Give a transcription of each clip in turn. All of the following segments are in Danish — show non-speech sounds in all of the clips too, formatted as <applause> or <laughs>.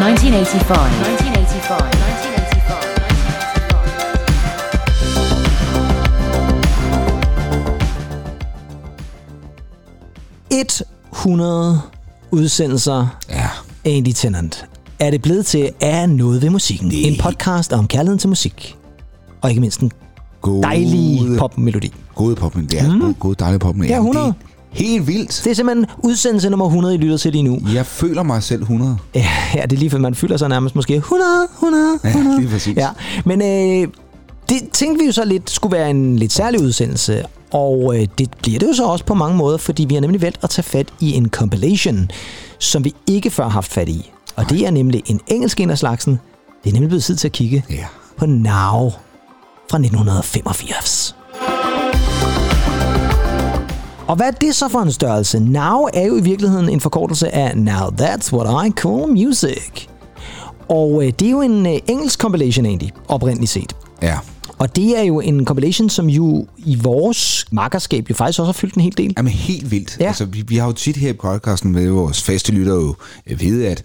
1985. 100 udsendelser Ja. Andy Tennant er det blevet til af noget ved musikken. Det- En podcast om kærligheden til musik. Og ikke mindst en Gode, dejlig popmelodi. Gode pop, det er mm. gode, gode, dejlige pop. Ja, 100. Det er helt vildt. Det er simpelthen udsendelse nummer 100, I lytter til lige nu. Jeg føler mig selv 100. Ja, ja, det er lige før man føler sig nærmest måske 100, 100, Ja, 100. lige præcis. Ja, men øh, det tænkte vi jo så lidt skulle være en lidt særlig udsendelse, og øh, det bliver det jo så også på mange måder, fordi vi har nemlig valgt at tage fat i en compilation, som vi ikke før har haft fat i. Og det er nemlig en engelsk en af slagsen. Det er nemlig blevet tid til at kigge Ja. på Now fra 1985. Og hvad er det så for en størrelse? Now er jo i virkeligheden en forkortelse af Now That's What I Call Music. Og øh, det er jo en øh, engelsk compilation egentlig, oprindeligt set. Ja. Og det er jo en compilation, som jo i vores makkerskab jo faktisk også har fyldt en hel del. Jamen helt vildt. Ja. Altså, vi, vi har jo tit her i podcasten med vores faste lytter jo øh, vide, at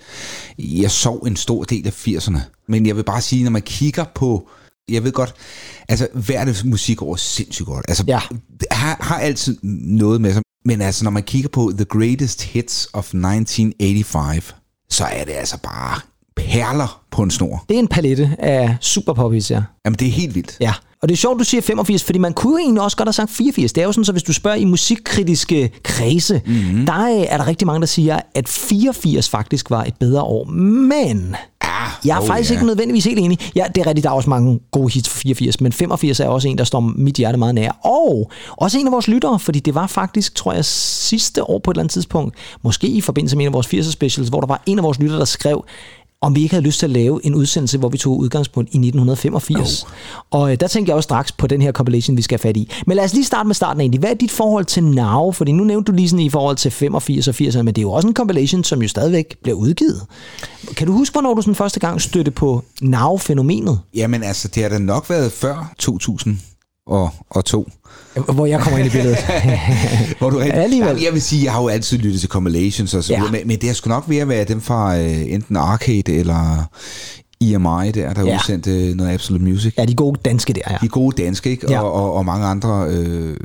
jeg sov en stor del af 80'erne. Men jeg vil bare sige, når man kigger på jeg ved godt, altså hverdags musik over sindssygt godt. Altså, Ja. har, har altid noget med sig. Men altså, når man kigger på The Greatest Hits of 1985, så er det altså bare perler på en snor. Det er en palette af superpoppies, ja. Jamen, det er helt vildt. Ja, og det er sjovt, du siger 85, fordi man kunne jo egentlig også godt have sagt 84. Det er jo sådan, så hvis du spørger i musikkritiske kredse, mm-hmm. der er, er der rigtig mange, der siger, at 84 faktisk var et bedre år. Men jeg er oh, faktisk ja. ikke nødvendigvis helt enig. Ja, det er rigtigt, der er også mange gode hits for 84, men 85 er også en, der står mit hjerte meget nær. Og også en af vores lyttere, fordi det var faktisk, tror jeg, sidste år på et eller andet tidspunkt, måske i forbindelse med en af vores 80'er specials, hvor der var en af vores lyttere, der skrev, om vi ikke havde lyst til at lave en udsendelse, hvor vi tog udgangspunkt i 1985. Oh. Og øh, der tænkte jeg også straks på den her compilation, vi skal have fat i. Men lad os lige starte med starten egentlig. Hvad er dit forhold til Now? Fordi nu nævnte du lige sådan i forhold til 85 og 80'erne, men det er jo også en compilation, som jo stadigvæk bliver udgivet. Kan du huske, hvornår du sådan første gang støtte på Now-fænomenet? Jamen altså, det har da nok været før 2000 og, og to. Hvor jeg kommer ind i billedet. <laughs> Hvor du rigtig, Alligevel. Jeg vil sige, jeg har jo altid lyttet til compilations og så Ja. videre, men, det har sgu nok ved at være dem fra øh, enten Arcade eller EMI der, der Ja. udsendte noget Absolute Music. ja, de gode danske der, ja. De gode danske, ikke? Ja. Og, og, og mange andre. Øh,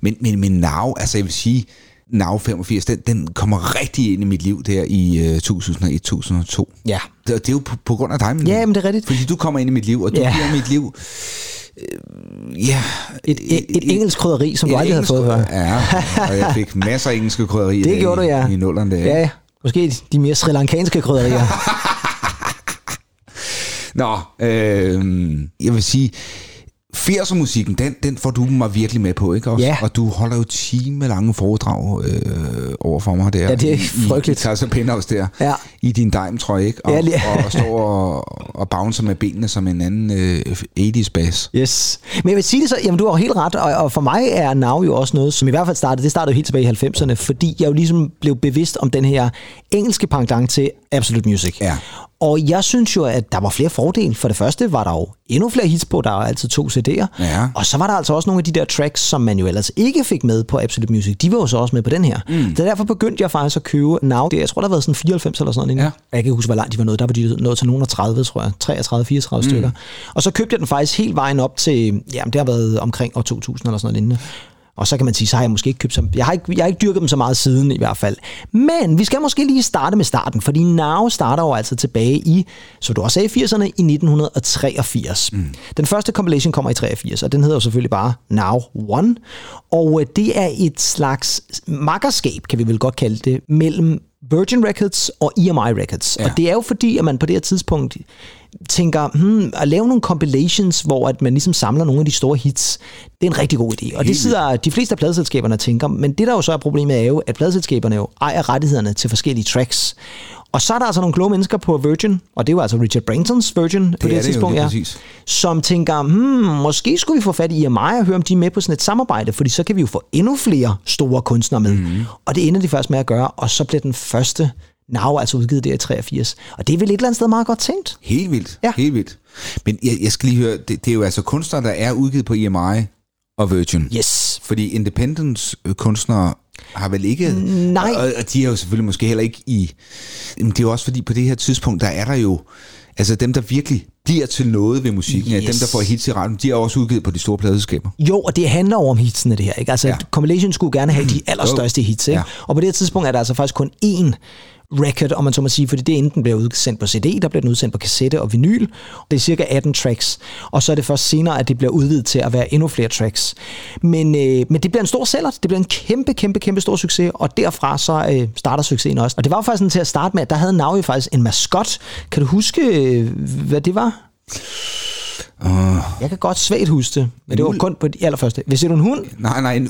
men, men, men Now, altså jeg vil sige, Now 85, den, den kommer rigtig ind i mit liv der i øh, 2001-2002. Ja. Det, det er jo på, på grund af dig, men, Ja, men det er rigtigt. Fordi du kommer ind i mit liv, og du ja. giver mit liv... Ja, Et, et, et engelsk krydderi, som du et aldrig havde fået før. Ja, og jeg fik masser af engelske krydderier <laughs> Det gjorde du, i, ja. i nullerne der. Ja, måske de mere sri lankanske krydderier. <laughs> Nå, øh, jeg vil sige, 80'er musikken, den, den får du mig virkelig med på, ikke også? Ja. Og du holder jo time lange foredrag øh, over for mig der. Ja, det er I- frygteligt. I, Casa Penthouse der. Ja. I din dime ikke? Og, Ja, lige- og, og står og, og bouncer med benene som en anden øh, 80's bass. Yes. Men jeg vil sige det så, jamen du har helt ret, og, og for mig er Now jo også noget, som i hvert fald startede, det startede jo helt tilbage i 90'erne, fordi jeg jo ligesom blev bevidst om den her engelske pendant til Absolute Music. Ja. Og jeg synes jo, at der var flere fordele. For det første var der jo endnu flere hits på, der var altid to CD'er. Ja. Og så var der altså også nogle af de der tracks, som man jo ellers ikke fik med på Absolute Music. De var jo så også med på den her. Mm. Så derfor begyndte jeg faktisk at købe Now. Det, jeg tror, der har været sådan 94 eller sådan noget. Ja. Jeg kan ikke huske, hvor langt de var nået. Der var de nået til nogen af 30, tror jeg. 33, 34 mm. stykker. Og så købte jeg den faktisk helt vejen op til, jamen det har været omkring år 2000 eller sådan noget lignende. Og så kan man sige, så har jeg måske ikke købt så, jeg har ikke, jeg har ikke dyrket dem så meget siden i hvert fald. Men vi skal måske lige starte med starten, fordi Now starter jo altså tilbage i, som du også sagde, i 80'erne, i 1983. Mm. Den første compilation kommer i 83, og den hedder jo selvfølgelig bare Now One. Og øh, det er et slags makkerskab, kan vi vel godt kalde det, mellem Virgin Records og EMI Records. Ja. Og det er jo fordi, at man på det her tidspunkt tænker, hmm, at lave nogle compilations, hvor at man ligesom samler nogle af de store hits, det er en rigtig god idé. Og det sidder de fleste af pladeselskaberne og tænker, men det der jo så er problemet er jo, at pladeselskaberne jo ejer rettighederne til forskellige tracks. Og så er der altså nogle kloge mennesker på Virgin, og det jo altså Richard Bransons Virgin på det, her det jo tidspunkt, lige ja, præcis. som tænker, hmm, måske skulle vi få fat i EMI og høre, om de er med på sådan et samarbejde, fordi så kan vi jo få endnu flere store kunstnere med. Mm. Og det ender de først med at gøre, og så bliver den første Now altså udgivet der i 83. Og det er vel et eller andet sted meget godt tænkt. Helt vildt. Ja. Helt vildt. Men jeg, jeg skal lige høre, det, det er jo altså kunstnere, der er udgivet på EMI og Virgin. Yes. Fordi independence-kunstnere har vel ikke... Nej. Og, og de er jo selvfølgelig måske heller ikke i... Men det er jo også fordi, på det her tidspunkt, der er der jo... Altså dem, der virkelig bliver til noget ved musikken, yes. Dem, der får hits i radioen, de er også udgivet på de store pladeselskaber. Jo, og det handler jo om hitsene, det her. Ikke? Altså, ja. Compilation skulle gerne have de <clears throat> allerstørste hits. Ikke? Ja. Og på det her tidspunkt er der altså faktisk kun én record, om man så må sige, fordi det enten bliver udsendt på CD, der bliver den udsendt på kassette og vinyl. Det er cirka 18 tracks, og så er det først senere, at det bliver udvidet til at være endnu flere tracks. Men, øh, men det bliver en stor sælger, det bliver en kæmpe, kæmpe, kæmpe stor succes, og derfra så øh, starter succesen også. Og det var jo faktisk sådan til at starte med, at der havde jo faktisk en maskot. Kan du huske, øh, hvad det var? Uh, Jeg kan godt svagt huske det, men det var ulv? kun på de allerførste. Hvis det er en hund, nej, nej, en,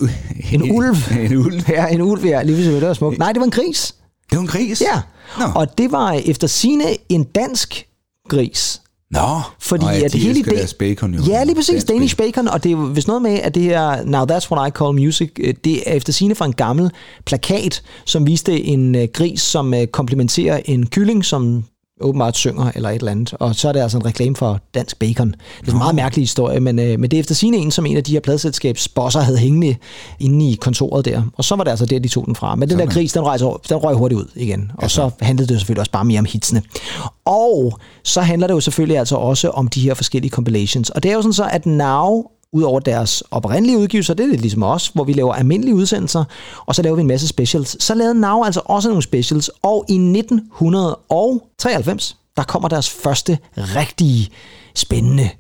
En ulv. <laughs> en ulv. Ja, en ulv, ja, lige ved det var smukt. Nej, det var en gris. Det var en gris? Ja. Nå. Og det var efter sine en dansk gris. Nå, Fordi Nå, ja, at de hele idé- deres bacon jo. Ja, lige præcis. Dansk Danish bacon. Og det er jo vist noget med, at det her Now That's What I Call Music, øh, det er efter sine fra en gammel plakat, som viste en øh, gris, som øh, komplementerer en kylling, som åbenbart synger eller et eller andet. Og så er det altså en reklame for dansk bacon. Det er en meget mærkelig historie, men, øh, men det er efter sine en, som en af de her pladselskabsbosser havde hængende inde i kontoret der. Og så var det altså der, de tog den fra. Men den der gris, den røg, den røg hurtigt ud igen. Og så handlede det jo selvfølgelig også bare mere om hitsene. Og så handler det jo selvfølgelig altså også om de her forskellige compilations. Og det er jo sådan så, at Now Udover deres oprindelige udgivelser, det er lidt ligesom os, hvor vi laver almindelige udsendelser, og så laver vi en masse specials. Så lavede Now altså også nogle specials, og i 1993, der kommer deres første rigtige spændende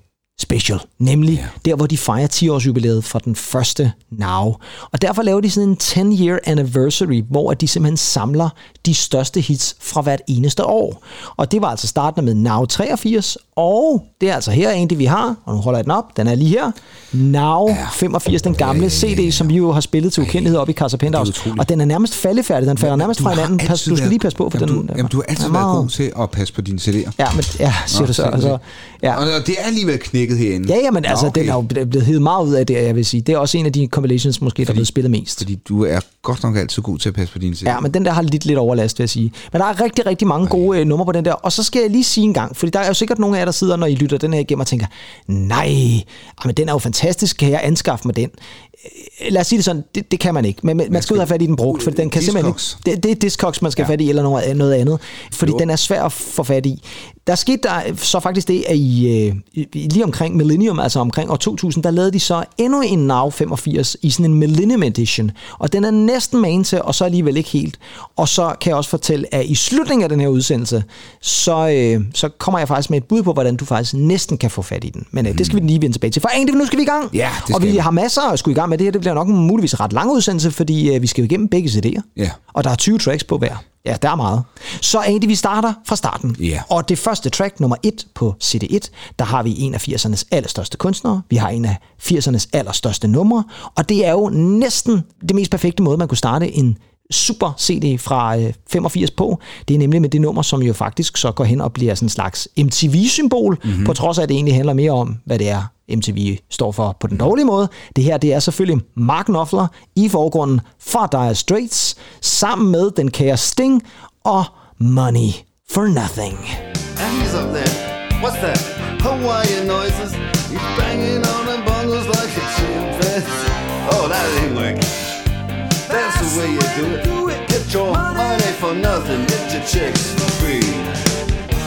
special, nemlig yeah. der, hvor de fejrer 10-års jubilæet for den første Now. Og derfor laver de sådan en 10-year anniversary, hvor de simpelthen samler de største hits fra hvert eneste år. Og det var altså startende med Now 83, og det er altså her en, det vi har, og nu holder jeg den op, den er lige her, Now 85, den gamle CD, som vi jo har spillet til ukendelighed op i Casa Penthouse. Og den er nærmest faldefærdig, den falder nærmest fra hinanden. Pas, du skal lige passe på, for jamen, den... Du, jamen, du har altid været meget- god til at passe på dine CD'er. Ja, men ja, siger du så. Altså, ja. Og det er alligevel knækket herinde. Ja, ja, men altså, okay. den er jo blevet hivet meget ud af det, jeg vil sige. Det er også en af de compilations, måske, der er blevet spillet mest. Fordi du er godt nok altid god til at passe på dine CD'er. Ja, men den der har lidt lidt overlast, vil jeg sige. Men der er rigtig, rigtig mange gode øh, numre på den der. Og så skal jeg lige sige en gang, fordi der er jo sikkert nogle af jer, der sidder, når I lytter den her igennem og tænker, nej, men den er jo fantastisk, kan jeg anskaffe mig den? Øh, Lad os sige det sådan, det, det kan man ikke. Men men man skal ud og have fat i den brugt, for den kan simpelthen Discogs. ikke. Det, det er Discogs, man skal ja. fat i, eller noget, noget andet. Fordi Jo. den er svær at få fat i. Der skete der så faktisk det, at i, øh, lige omkring Millennium, altså omkring år 2000, der lavede de så endnu en Now 85 i sådan en Millennium Edition. Og den er næsten man til, og så alligevel ikke helt. Og så kan jeg også fortælle, at i slutningen af den her udsendelse, så, øh, så kommer jeg faktisk med et bud på, hvordan du faktisk næsten kan få fat i den. Men øh, det skal vi lige vende tilbage til. For egentlig, nu skal vi i gang. Ja, det og skal vi vi. har masser at skulle i gang med det her. Det bliver nok en muligvis ret lang udsendelse, fordi øh, vi skal jo igennem begge CD'er. Ja. Og der er 20 tracks på hver. Ja, der er meget. Så egentlig, vi starter fra starten. Ja. Og det første track, nummer 1 på CD1, der har vi en af 80'ernes allerstørste kunstnere. Vi har en af 80'ernes allerstørste numre. Og det er jo næsten det mest perfekte måde, man kunne starte en super CD fra øh, 85 på. Det er nemlig med det nummer, som jo faktisk så går hen og bliver sådan en slags MTV-symbol, mm-hmm. på trods af, at det egentlig handler mere om, hvad det er, MTV står for på den dårlige måde. Det her, det er selvfølgelig Mark Knopfler i forgrunden fra Dire Straits, sammen med den kære Sting og Money for Nothing. And he's up there. What's that? Hawaiian noises. He's banging on the bongos like a chimpanzee. Oh, that ain't working. Way you do it. Get your money for nothing. Get your chicks for free.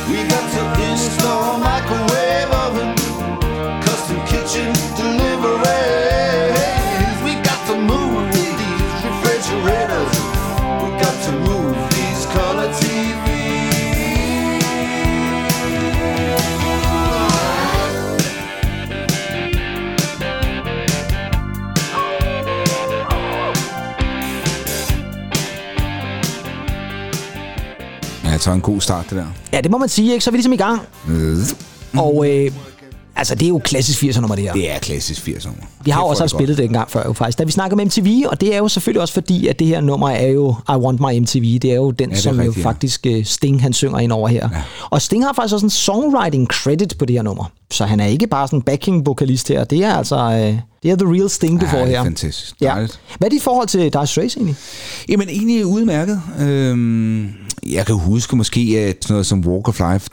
We got to install a microwave oven. Custom kitchen deliveries. Ja, så en god start, det der. Ja, det må man sige, ikke? Så er vi ligesom i gang. Øh, Og øh, altså, det er jo klassisk 80'er nummer, det her. Det er klassisk 80'er nummer. Vi har jo også haft det spillet det engang før, jo faktisk. Da vi snakker med MTV, og det er jo selvfølgelig også fordi, at det her nummer er jo I Want My MTV. Det er jo den, det er som rigtigt, jo ja. faktisk øh, Sting, han synger ind over her. Ja. Og Sting har faktisk også en songwriting credit på det her nummer. Så han er ikke bare sådan en backing-vokalist her. Det er altså øh, det er the real Sting, du Ja, får det er her. fantastisk. Ja. Dejligt. Hvad er dit forhold til Dire Straits egentlig? Jamen, egentlig udmærket. Øhm, jeg kan huske måske at sådan noget som Walk of Life.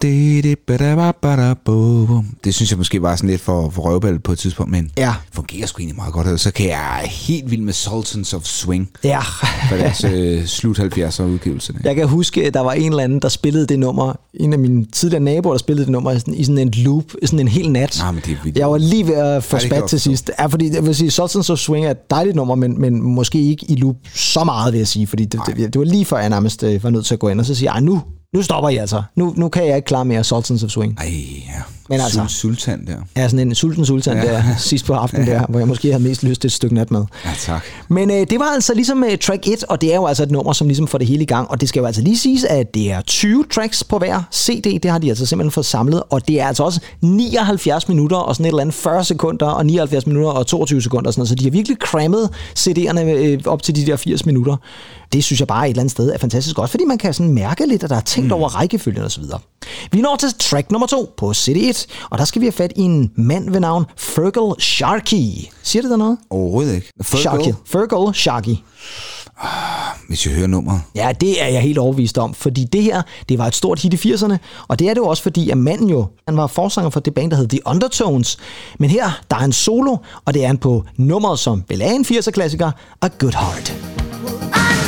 Det, synes jeg måske var sådan lidt for, for røvball på et tidspunkt, men Ja. fungerer sgu egentlig meget godt. Og så kan jeg helt vild med Sultans of Swing Ja. fra deres øh, slut 70'er udgivelse. Jeg kan huske, at der var en eller anden, der spillede det nummer. En af mine tidligere naboer, der spillede det nummer i sådan, i sådan en loop, sådan en hel nat. Nej, men det er vildt. Jeg var lige ved at få spat til sidst. Ja, fordi jeg vil sige, Sultans of Swing er et dejligt nummer, men, men måske ikke i loop så meget, vil jeg sige. Fordi det, det, det var lige før, jeg nærmest øh, var nødt til at gå ind og så sige, "Ej, nu, nu stopper I altså. Nu, nu kan jeg ikke klare mere Sultans of Swing. Ej, ja. Men altså- Sul- Sultan der. Jeg er sådan en sulten sultan ja. der <laughs> sidst på aftenen der, hvor jeg måske havde mest lyst til et stykke natmad. Ja, tak. Men øh, det var altså ligesom øh, track 1, og det er jo altså et nummer, som ligesom får det hele i gang. Og det skal jo altså lige siges, at det er 20 tracks på hver CD. Det har de altså simpelthen fået samlet. Og det er altså også 79 minutter og sådan et eller andet 40 sekunder og 79 minutter og 22 sekunder. Og sådan noget. Så de har virkelig crammet CD'erne øh, op til de der 80 minutter. Det synes jeg bare et eller andet sted er fantastisk godt, fordi man kan sådan mærke lidt, at der er tænkt mm. over rækkefølgen osv. Vi når til track nummer 2 på CD1, og der skal vi have fat i en mand ved navn Fergal Sharkey. Siger det der noget? Overhovedet ikke. Sharky. Fergal, Fergal Sharkey. hvis jeg hører nummeret. Ja, det er jeg helt overbevist om, fordi det her, det var et stort hit i 80'erne, og det er det jo også, fordi at manden jo, han var forsanger for det band, der hed The Undertones, men her, der er han solo, og det er han på nummeret, som vel er en 80'er-klassiker, A Good Heart. I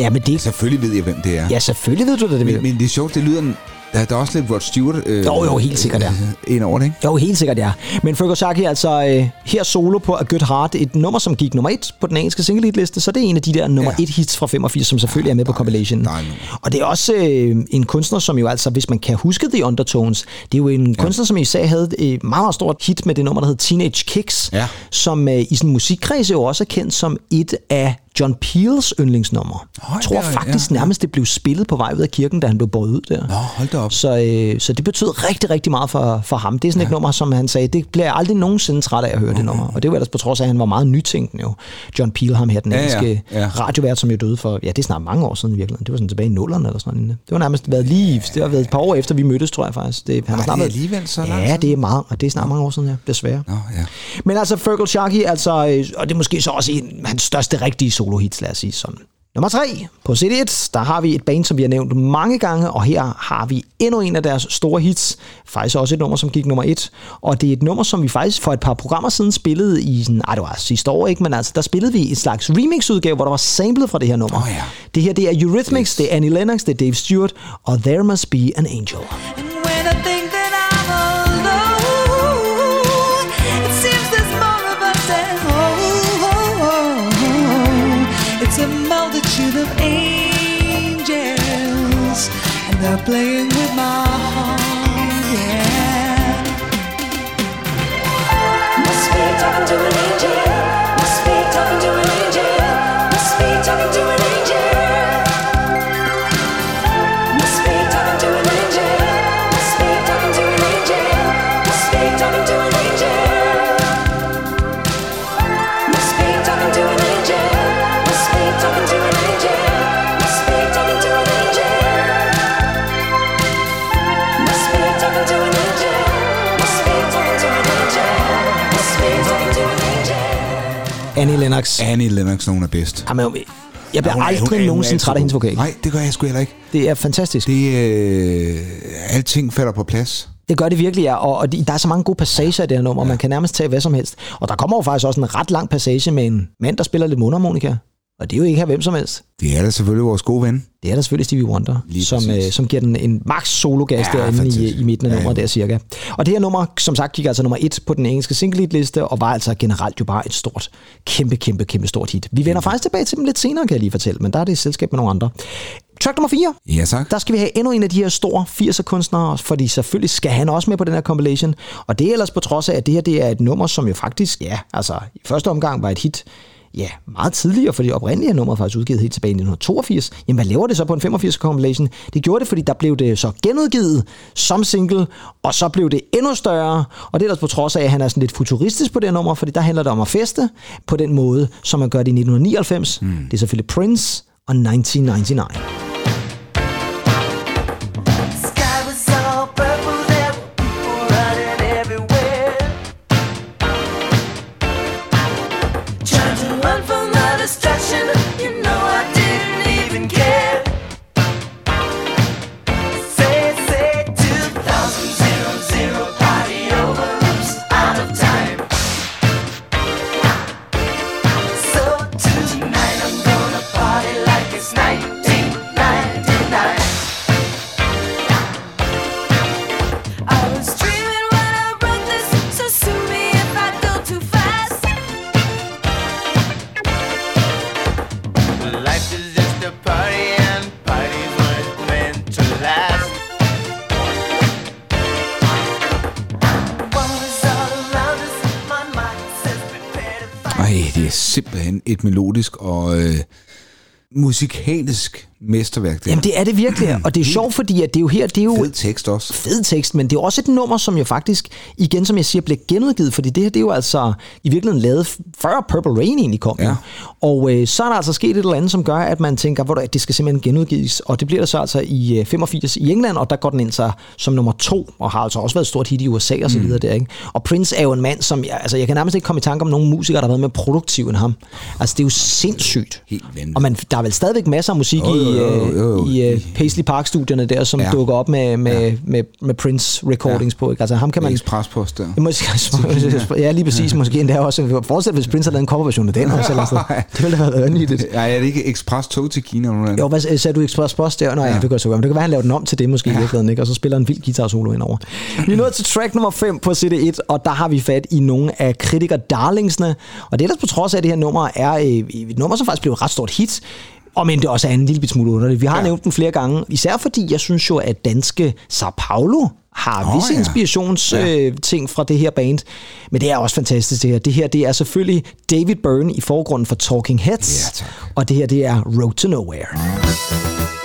Ja, men det... Selvfølgelig ved jeg, hvem det er. Ja, selvfølgelig ved du det, det Men, men det er sjovt, det lyder... Der, der er også lidt Rod Stewart... Øh, Jo, jo, helt sikkert, ja. Ind over det, ikke? Jo, helt sikkert, ja. Men Fergal er altså øh, her solo på A Good Heart, et nummer, som gik nummer et på den engelske single hit liste, så det er en af de der nummer Ja. et hits fra 85, som selvfølgelig er med på compilationen. dejligt nummer. Og det er også øh, en kunstner, som jo altså, hvis man kan huske The Undertones, det er jo en ja. kunstner, som især havde et meget, meget stort hit med det nummer, der hed Teenage Kicks, Ja. som øh, i sådan musikkreds jo også er kendt som et af John Peels yndlingsnummer. Jeg tror faktisk ja, ja. nærmest, det blev spillet på vej ud af kirken, da han blev båret ud der. Nå, hold da op. Så, øh, så det betød rigtig, rigtig meget for, for ham. Det er sådan ja. et nummer, som han sagde, det bliver jeg aldrig nogensinde træt af at høre okay. det nummer. Og det var ellers på trods af, at han var meget nytænkende jo. John Peel, ham her, den Ja, ja, engelske ja. radiovært, som jo døde for, ja, det er snart mange år siden i virkeligheden. Det var sådan tilbage i nullerne eller sådan noget. Det var nærmest været lige, det har været et par år efter, vi mødtes, tror jeg faktisk. Det, han Var snart det alligevel så lang Ja, det er meget, og det er snart mange år siden, ja, desværre. Nå, ja. Men altså, Fergal Sharkey, altså, øh, og det er måske så også en hans største rigtige solo-hits, lad os sige sådan. Nummer tre på CD1, der har vi et band, som vi har nævnt mange gange, og her har vi endnu en af deres store hits. Faktisk også et nummer, som gik nummer et. Og det er et nummer, som vi faktisk for et par programmer siden spillede i, sådan, ej, det var sidste år, ikke? Men altså, der spillede vi et slags remix-udgave, hvor der var samlet fra det her nummer. Åh, ja. Det her, det er Eurythmics, det er Annie Lennox, det er Dave Stewart, og There Must Be an Angel. Multitude of angels, and they're playing with my heart. Yeah. Must be talking to an angel. Must be talking to an angel. Annie Lennox. Annie Lennox, nogen er bedst. Jamen, jeg bliver Hun er- hun er- aldrig hun er nogensinde træt af hendes vokal. Nej, det gør jeg sgu heller ikke. Det er fantastisk. Det, øh, alting falder på plads. Det gør det virkelig, ja. Og, og de- der er så mange gode passager i det her nummer, ja. man kan nærmest tage hvad som helst. Og der kommer jo faktisk også en ret lang passage med en mand, der spiller lidt mundharmonika. Og det er jo ikke her hvem som helst. Det er da selvfølgelig vores gode ven. Det er der selvfølgelig Stevie Wonder, Lige som, præcis. øh, som giver den en max sologas Ja, ja, derinde i, i midten af Ja, nummeret ja. der cirka. Og det her nummer, som sagt, gik altså nummer et på den engelske single liste, og var altså generelt jo bare et stort, kæmpe, kæmpe, kæmpe stort hit. Vi vender faktisk tilbage til dem lidt senere, kan jeg lige fortælle, men der er det i selskab med nogle andre. Track nummer 4. Ja, tak. Der skal vi have endnu en af de her store 80'er kunstnere, fordi selvfølgelig skal han også med på den her compilation. Og det er ellers på trods af, at det her det er et nummer, som jo faktisk, ja, altså i første omgang var et hit, ja, meget tidligere, fordi oprindelige nummer faktisk udgivet helt tilbage i 1982. Jamen, hvad laver det så på en 85 compilation? Det gjorde det, fordi der blev det så genudgivet som single, og så blev det endnu større. Og det er ellers på trods af, at han er sådan lidt futuristisk på det nummer, fordi der handler det om at feste på den måde, som man gør det i 1999. Mm. Det er selvfølgelig Prince og 1999. simpelthen et melodisk og øh, musikalsk mesterværk. Det Jamen det er det virkelig, og det er sjovt, fordi at det er jo her, det er jo Fed tekst også. fed tekst, men det er også et nummer, som jo faktisk, igen som jeg siger, blev genudgivet, fordi det her, det er jo altså i virkeligheden lavet før Purple Rain egentlig kom. Ja. Og øh, så er der altså sket et eller andet, som gør, at man tænker, hvor det skal simpelthen genudgives, og det bliver der så altså i øh, 85 i England, og der går den ind så som nummer to, og har altså også været et stort hit i USA og så Mm. videre der, ikke? Og Prince er jo en mand, som, jeg- altså jeg kan nærmest ikke komme i tanke om nogen musikere, der har været mere produktiv end ham. Altså det er jo sindssygt. Helt vanvittigt. Og man, der er vel stadigvæk masser af musik jo, i, øh, jo, jo. i øh, Paisley Park-studierne der, som Ja. ja. dukker op med, med, ja. med, med Prince recordings ja. på. Ikke? Altså ham kan man... Eksprespost der. <laughs> Måske, ja, lige præcis. Måske endda også. Forestil hvis Prince havde lavet en coverversion af den også. Eller sådan. <laughs> Det ville da have været vanvittigt. <laughs> Ej, er det ikke Express tog til Kina? Eller noget? Jo, hvad sagde du Express Post der? Nå ja, det kan jeg så godt. Men det kan være, han laver den om til det måske ja. i virkeligheden, ikke? Og så spiller en vild guitar solo indover. Vi er nået til track nummer 5 på CD1, og der har vi fat i nogle af kritiker darlingsene. Og det er ellers på trods af, at det her nummer er øh, et nummer, som faktisk blev et ret stort hit. Og men det også er en lille smule underligt. Vi har ja. nævnt den flere gange, især fordi jeg synes jo, at danske Sao Paulo har Åh, visse ja. inspirationsting Ja. øh, ting fra det her band. Men det er også fantastisk det her. Det her det er selvfølgelig David Byrne i forgrunden for Talking Heads. Ja, tak. Og det her det er Road to Nowhere.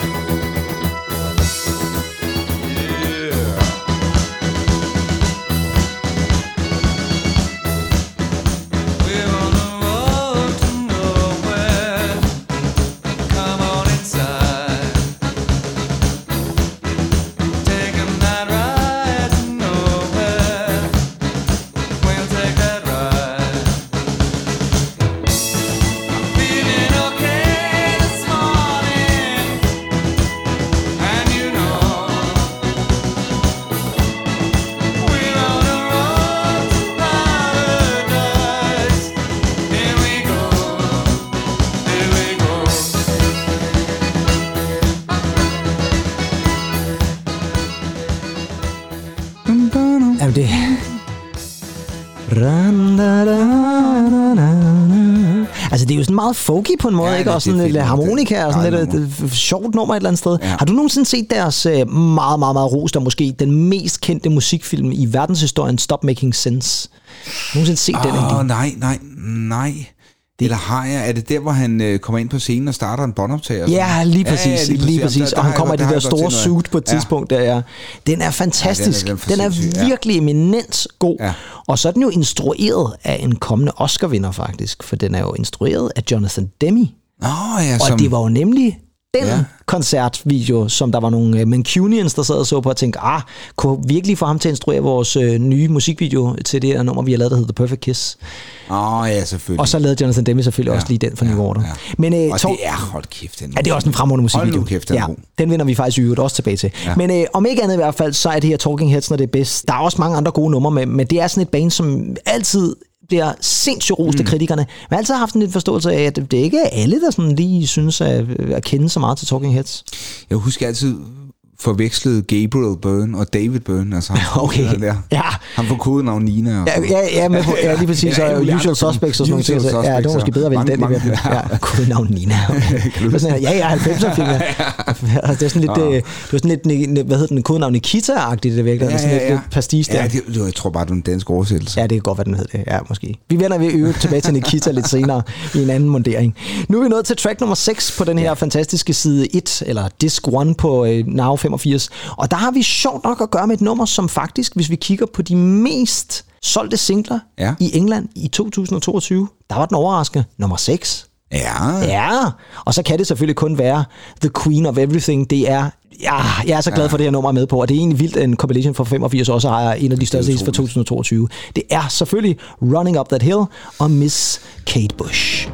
Meget folky på en måde, Ja, ikke? Og sådan lidt fedt. harmonika og sådan lidt et, et sjovt nummer et eller andet sted. Ja. Har du nogensinde set deres øh, meget, meget, meget rost og måske den mest kendte musikfilm i verdenshistorien, Stop Making Sense? Nogensinde set den Åh, oh, nej, nej, nej. Det... Eller har jeg? Er det der, hvor han øh, kommer ind på scenen og starter en båndoptager? Ja, lige præcis. Ja, ja, lige, lige præcis. Der- der og han kommer i det der store suit på et Ja. tidspunkt. Der, ja. Den er fantastisk. Ja, den er- den er, den er sindssyg, ja. virkelig eminent god. Ja. Og så er den jo instrueret af en kommende Oscar-vinder faktisk, for den er jo instrueret af Jonathan Demme. Nå, ja, Og som... det var jo nemlig den Ja. ja. koncertvideo, som der var nogle uh, Mancunians, der sad og så på og tænkte, ah, kunne virkelig få ham til at instruere vores uh, nye musikvideo til det her nummer, vi har lavet, der hedder The Perfect Kiss. Åh, ja, selvfølgelig. Og så lavede Jonathan Demme selvfølgelig ja. også lige den for New Order. Men, uh, Og Tor- det er, hold kæft, den Ja, det er også en fremragende musikvideo. Hold kæft, den ja, den vender vi faktisk i øvrigt også tilbage til. Ja. Ja. Men øh, om ikke andet i hvert fald, så er det her Talking Heads, når det er bedst. Der er også mange andre gode numre med, men det er sådan et band, som altid bliver sindssygt rost Mm. kritikerne. Men jeg har altid haft en lidt forståelse af, at det ikke er alle, der sådan lige synes at, at kende så meget til Talking Heads. Jeg husker altid, forvekslede Gabriel Byrne og David Byrne. Altså ham, <laughs> Okay. der. Ja. Han får kodenavn Nina. Og Ja, ja, ja, på- ja lige præcis. Ja, Og usual andre suspects og sådan. Usual Så, Ja, det var Suspects, måske bedre at vælge mange- den i mange- virkeligheden. Ja, <laughs> kodenavn Nina. Var sådan, ja, ja, 90'er film. <laughs> Ja. Altså, det er sådan lidt, øh, det var sådan lidt, hvad hedder den, kodenavn Nikita-agtigt, det virkelig. Ja, sådan lidt, lidt pastis der. Ja, det, det, jeg tror bare, det er en dansk oversættelse. Ja, det kan godt være, den hed det. Ja, måske. Vi vender ved øvrigt tilbage til Nikita lidt senere i en anden mundering. Nu er vi nået til track nummer 6 på den her fantastiske side 1, eller disc 1 på øh, Now 85. Og der har vi sjovt nok at gøre med et nummer, som faktisk, hvis vi kigger på de mest solgte singler Ja. i England i 2022, der var den overraskende nummer 6. Ja. Ja, og så kan det selvfølgelig kun være The Queen of Everything. Det er, ja, jeg er så glad for, at det her nummer er med på, og det er egentlig vildt, en compilation fra 85 også har en af de største hits fra 2022. Det er selvfølgelig Running Up That Hill og Miss Kate Bush.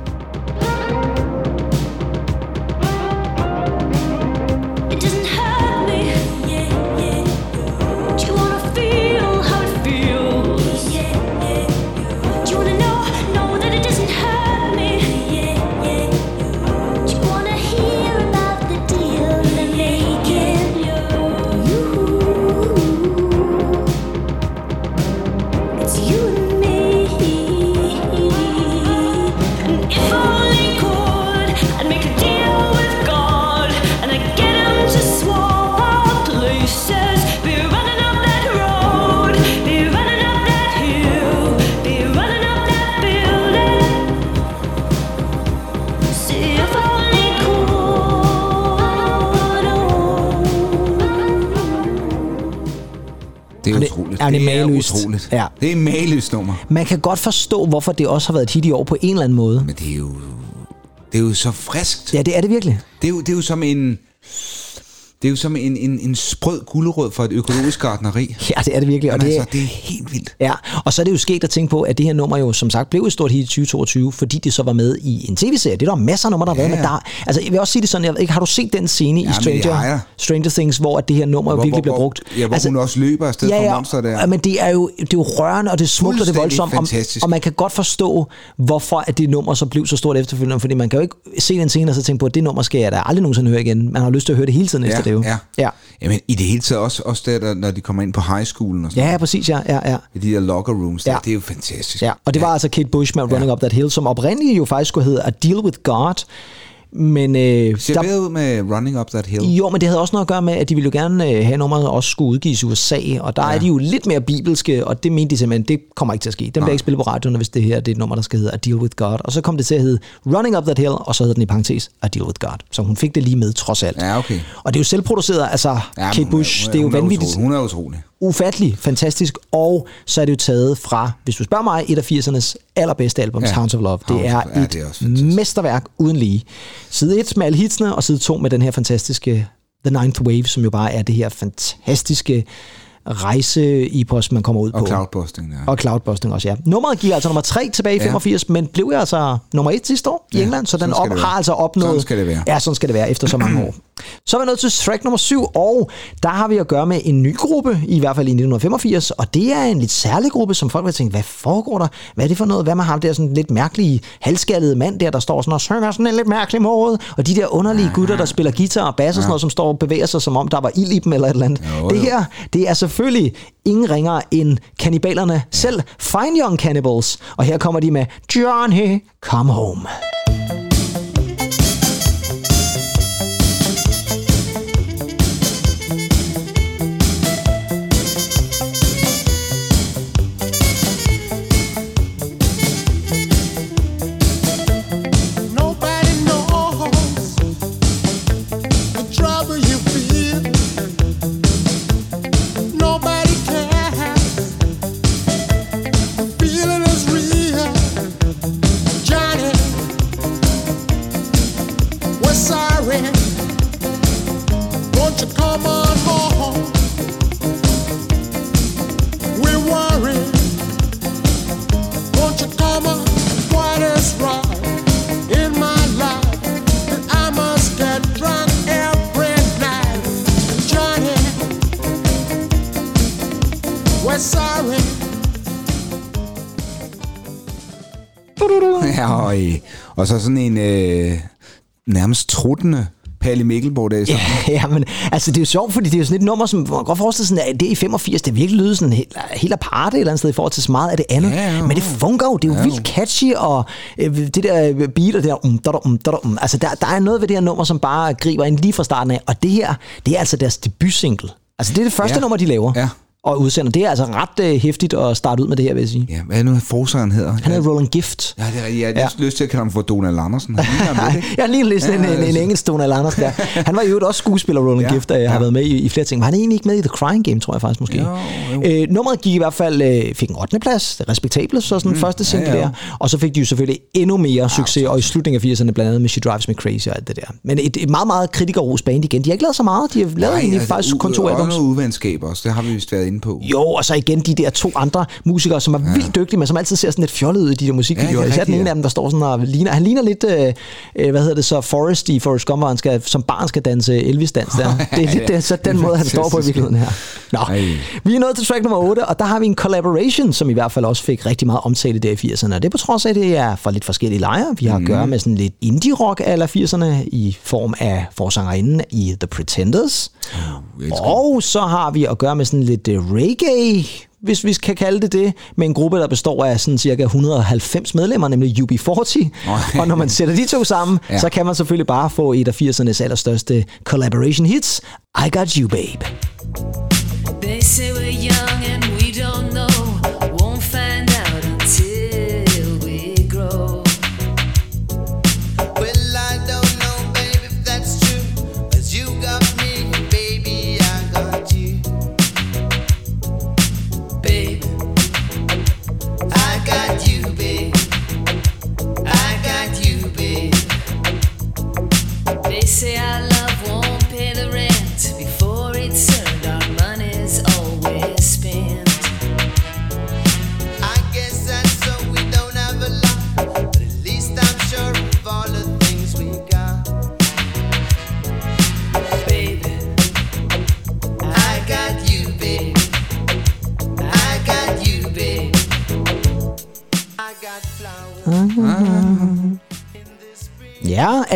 Er det- er det mageløst. utroligt. Ja. Det er mageløst nummer. Man kan godt forstå, hvorfor det også har været et hit i år på en eller anden måde. Men det er jo, det er jo så friskt. Ja, det er det virkelig. Det er jo, det er jo som en... Det er jo som en, en, en sprød gulerod for et økologisk gartneri. <laughs> Ja, det er det virkelig. Og Men det, altså, det er helt vildt. Ja, og så er det jo sket at tænke på, at det her nummer jo som sagt blev et stort hit i 2022, fordi det så var med i en tv-serie. Det er der masser af numre, der har Ja, været med. ja. Der, altså, jeg vil også sige det sådan, jeg ved ikke, har du set den scene i men det har Stranger. Stranger Things, hvor at det her nummer Hvor- virkelig hvor- bliver brugt? ja, hvor hun også løber afsted ja, fra ja, monster der. Ja, men det er, jo, det er jo rørende, og det er smukt, og det er voldsomt. Og, fantastisk. og, man kan godt forstå, hvorfor at det nummer så blev så stort efterfølgende, fordi man kan jo ikke se den scene og så tænke på, at det nummer skal jeg da aldrig nogensinde høre igen. Man har lyst til at høre det hele tiden efter det jo. ja. Ja. Jamen, i det hele taget også, også der, når de kommer ind på high schoolen og sådan Ja, ja, præcis, ja, ja, ja. I de der locker rooms, der, Ja. det er jo fantastisk. Ja, og det var altså Kate Bush med Running Up That Hill, som oprindeligt jo faktisk skulle hedde A Deal With God. Men øh, Ser der, bedre ud med Running Up That Hill. jo, men det havde også noget at gøre med, at de ville jo gerne øh, have nummeret også skulle udgives i USA, og der ja. er de jo lidt mere bibelske, og det mente de simpelthen, det kommer ikke til at ske. Den bliver ikke spillet på radioen, hvis det her det er et nummer, der skal hedde A Deal With God. Og så kom det til at hedde Running Up That Hill, og så hedder den i parentes A Deal With God. Så hun fik det lige med, trods alt. Ja, okay. Og det er jo selvproduceret, altså Ja, Kate er- Bush, hun er- det er jo hun er vanvittigt utrolig. Hun er utrolig. Ufattelig fantastisk, og så er det jo taget fra, hvis du spørger mig, et af 80'ernes allerbedste albums, ja. Hounds of Love. Det er ja, et det er mesterværk uden lige. Side 1 med alle hitsene, og side 2 med den her fantastiske The Ninth Wave, som jo bare er det her fantastiske rejse-epos, man kommer ud Og på. cloudbusting, ja. Og cloudbusting også, ja. Nummeret giver altså nummer 3 tilbage i Ja. 85, men blev jo altså nummer 1 sidste år i Ja, England, så den op, har altså opnået... Sådan skal det være. Ja, sådan skal det være efter så mange <clears throat> år. Så er vi nået til track nummer 7, og der har vi at gøre med en ny gruppe, i hvert fald i 1985, og det er en lidt særlig gruppe, som folk vil tænke, hvad foregår der? Hvad er det for noget? Hvad med ham der sådan lidt mærkelige, halvskaldede mand der, der står sådan og synger sådan en lidt mærkelig måde, og de der underlige gutter, der spiller guitar og bass og sådan noget, som står og bevæger sig, som om der var ild i dem eller et eller andet. Jo, det jo. her, det er selvfølgelig ingen ringere end kannibalerne selv, Fine Young Cannibals, og her kommer de med Johnny, Come Home. Og, øh, så sådan en øh, nærmest truttende Palle Mikkelborg der i starten. <laughs> Ja, men altså det er jo sjovt, fordi det er jo sådan et nummer, som man kan godt forestille sig, at det i 85, det virkelig lyder sådan helt, helt aparte et eller andet sted i forhold til så meget af det andet. Ja, ja, men det fungerer jo, det er jo Ja, vildt catchy, og øh, det der beat og det der, um, da, um, da, um. altså der, der er noget ved det her nummer, som bare griber ind lige fra starten af, og det her, det er altså deres debutsingle. Altså det er det første Ja. nummer, de laver. Ja. Og udsender. Det er altså ret øh, hæftigt at starte ud med det her, vil jeg sige. Ja, hvad er nu, forsangeren hedder? Han hedder Roland Gift. Ja, det er, jeg har Ja. lyst til at kalde ham for Donald Andersen. Han lidt? Jeg lige lidt sådan Ja, en, en, en altså. engelsk Donald Anders der. Han var jo også skuespiller, Roland ja, Gift, har ja. været med i, i flere ting. Var han egentlig ikke med i The Crying Game, tror jeg faktisk måske? Jo, jo. Øh, nummeret gik i hvert fald, øh, fik en 8. plads, det er respektabelt, så sådan mm, første single ja, ja, der. Og så fik de jo selvfølgelig endnu mere succes, og i slutningen af 80'erne blandt andet med She Drives Me Crazy og alt det der. Men et, et meget, meget kritikerros band igen. De har ikke lavet så meget, de har lavet egentlig altså, faktisk kun to og albums. noget udvenskab også, det har vi vist været inde på. Jo, og så igen de der to andre musikere, som er ja. vildt dygtige, men som altid ser sådan lidt fjollet ud i de der musikvideoer. Ja, Især den ene af dem, der står sådan og ligner, han ligner lidt, øh, øh, hvad hedder det så, Forrest i Forrest Gump, hvor han skal, som barn skal danse Elvis-dans der. <laughs> Det er lidt det, så den måde, han står på i virkeligheden her. Nå, Ej. vi er nået til track nummer 8, og der har vi en collaboration, som i hvert fald også fik rigtig meget omtale der i 80'erne. Og det er på trods af, at det er fra lidt forskellige lejre. Vi har at gøre med sådan lidt indie-rock af 80'erne i form af forsangerinden i The Pretenders. Elsker Og så har vi at gøre med sådan lidt øh, reggae, hvis vi kan kalde det det, med en gruppe, der består af sådan cirka 190 medlemmer, nemlig UB40. Og når man sætter de to sammen. Ja. så kan man selvfølgelig bare få et af 80'ernes allerstørste collaboration hits, I Got You Babe. They say we're young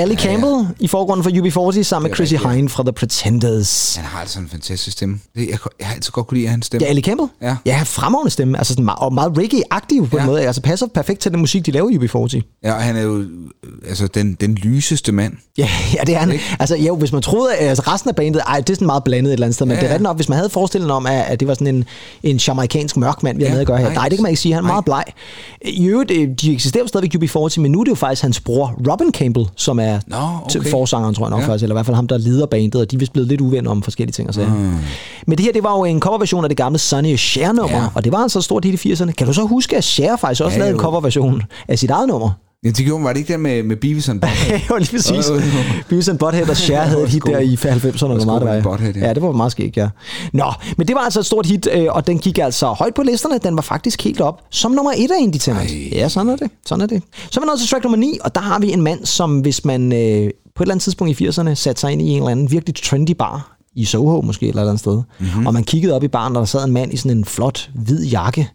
Ja, Ali Campbell i forgrunden for UB40 sammen med Chrissy rigtigt, ja. Hine fra The Pretenders. Han har altså en fantastisk stemme. Det, jeg, jeg har altid godt kunne lide hans stemme. Ja, Ali Campbell? Ja. Ja, fremragende stemme. Altså sådan meget, og meget reggae-aktiv på ja. en Ja. måde. Altså passer perfekt til den musik, de laver i UB40. Ja, og han er jo øh, altså, den, den lyseste mand. <laughs> Ja, ja, det er han. Ikke? Altså, jo, hvis man troede, at altså, resten af bandet, ej, det er sådan meget blandet et eller andet sted, men Ja, det er ja. rigtigt nok, hvis man havde forestillet om, at, at det var sådan en, en jamaikansk mørk mand, vi Ja, med at gøre her. nej. Nej, det kan man ikke sige. Han er Nej. meget bleg. I øvrigt, øh, de eksisterer stadigvæk UB40, men nu er det jo faktisk hans bror, Robin Campbell, som er Nå, til okay. forsangeren, tror jeg nok Ja. faktisk, eller i hvert fald ham, der leder bandet, og de er vist blevet lidt uvenner om forskellige ting og sager. Mm. Men det her, det var jo en coverversion af det gamle Sonny og Cher-nummer, Ja. og det var altså stort hit i 80'erne. Kan du så huske, at Cher faktisk også Ja, lavede en coverversion af sit eget nummer? Ja, det gjorde var det ikke der med, med Beavis and Butthead? <laughs> jo, lige præcis. Beavis and Butthead og Cher havde et hit der i 90'erne, hvor meget det var. Ja. ja. det var meget skægt, ja. Nå, men det var altså et stort hit, øh, og den gik altså højt på listerne. Den var faktisk helt op som nummer et af Indie. Ej. Ja, sådan er det. Sådan er det. Så er vi nået til track nummer 9, og der har vi en mand, som hvis man øh, på et eller andet tidspunkt i 80'erne satte sig ind i en eller anden virkelig trendy bar, i Soho måske, eller et eller andet sted, mm-hmm. og man kiggede op i baren, og der sad en mand i sådan en flot, hvid jakke,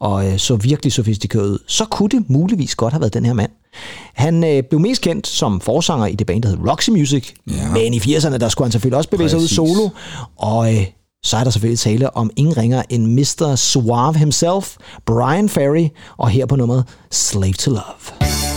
og øh, så virkelig sofistikeret ud, så kunne det muligvis godt have været den her mand. Han øh, blev mest kendt som forsanger i det band, der hed Roxy Music, ja. men i 80'erne, der skulle han selvfølgelig også bevæge sig ud solo, og øh, så er der selvfølgelig tale om ingen ringer end Mr. Suave himself, Brian Ferry, og her på nummeret Slave to Love.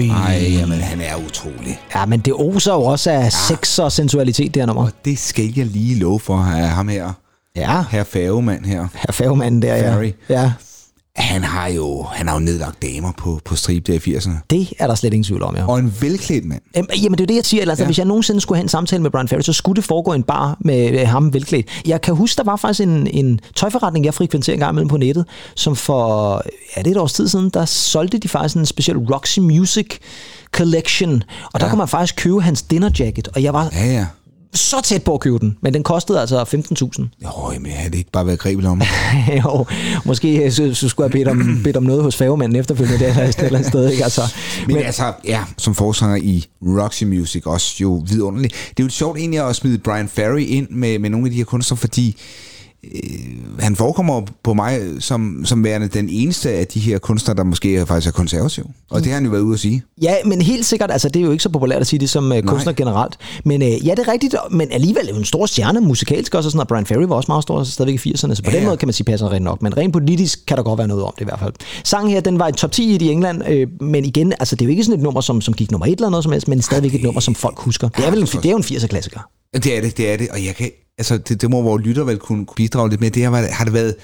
Oj. Ej, jamen han er utrolig. Ja, men det oser jo også af sex og sensualitet, det her nummer. Og det skal jeg lige love for ham her. Ja, Herr Færgemand her. herr færgemanden der, ja. Ferry. ja. Han har jo, han har jo nedlagt damer på, på stribe der i 80'erne. Det er der slet ingen tvivl om, ja. Og en velklædt mand. Jamen, jamen, det er det, jeg siger. Altså, ja. Hvis jeg nogensinde skulle have en samtale med Brian Ferry, så skulle det foregå en bar med øh, ham velklædt. Jeg kan huske, der var faktisk en, en tøjforretning, jeg frekventerer en gang imellem på nettet, som for, ja, det er et års tid siden, der solgte de faktisk en speciel Roxy Music Collection. Og der Ja. kunne man faktisk købe hans dinner jacket, og jeg var Ja, ja. Så tæt på at købe den, men den kostede altså 15.000. Jo, men havde det ikke bare været grebet om? <laughs> jo, måske øh, så, så skulle jeg bedt om, <clears throat> bedt om noget hos færgemanden efterfølgende der, et eller sted. Ikke? Altså, Men, men altså, ja, som forsanger i Roxy Music, også jo vidunderligt. Det er jo sjovt egentlig at smide Brian Ferry ind med, med nogle af de her kunstnere, fordi øh, han forekommer på mig som, som værende den eneste af de her kunstnere, der måske faktisk er konservativ. Og det har han jo været ude at sige. Ja, men helt sikkert, altså det er jo ikke så populært at sige det som uh, kunstner generelt. Men uh, ja, det er rigtigt, men alligevel er en stor stjerne musikalsk også, og sådan, og Brian Ferry var også meget stor stadigvæk i 80'erne, så på Ja, den måde kan man sige, passer rent nok. Men rent politisk kan der godt være noget om det i hvert fald. Sangen her, den var i top 10 i England, øh, men igen, altså det er jo ikke sådan et nummer, som, som gik nummer et eller noget som helst, men stadigvæk et nummer, som folk husker. Det er, vel en, det er jo en 80'er klassiker. Det er det, det er det. Og jeg kan, altså, det, det må vores lytter vel kunne bidrage lidt med. Det har, har, det været,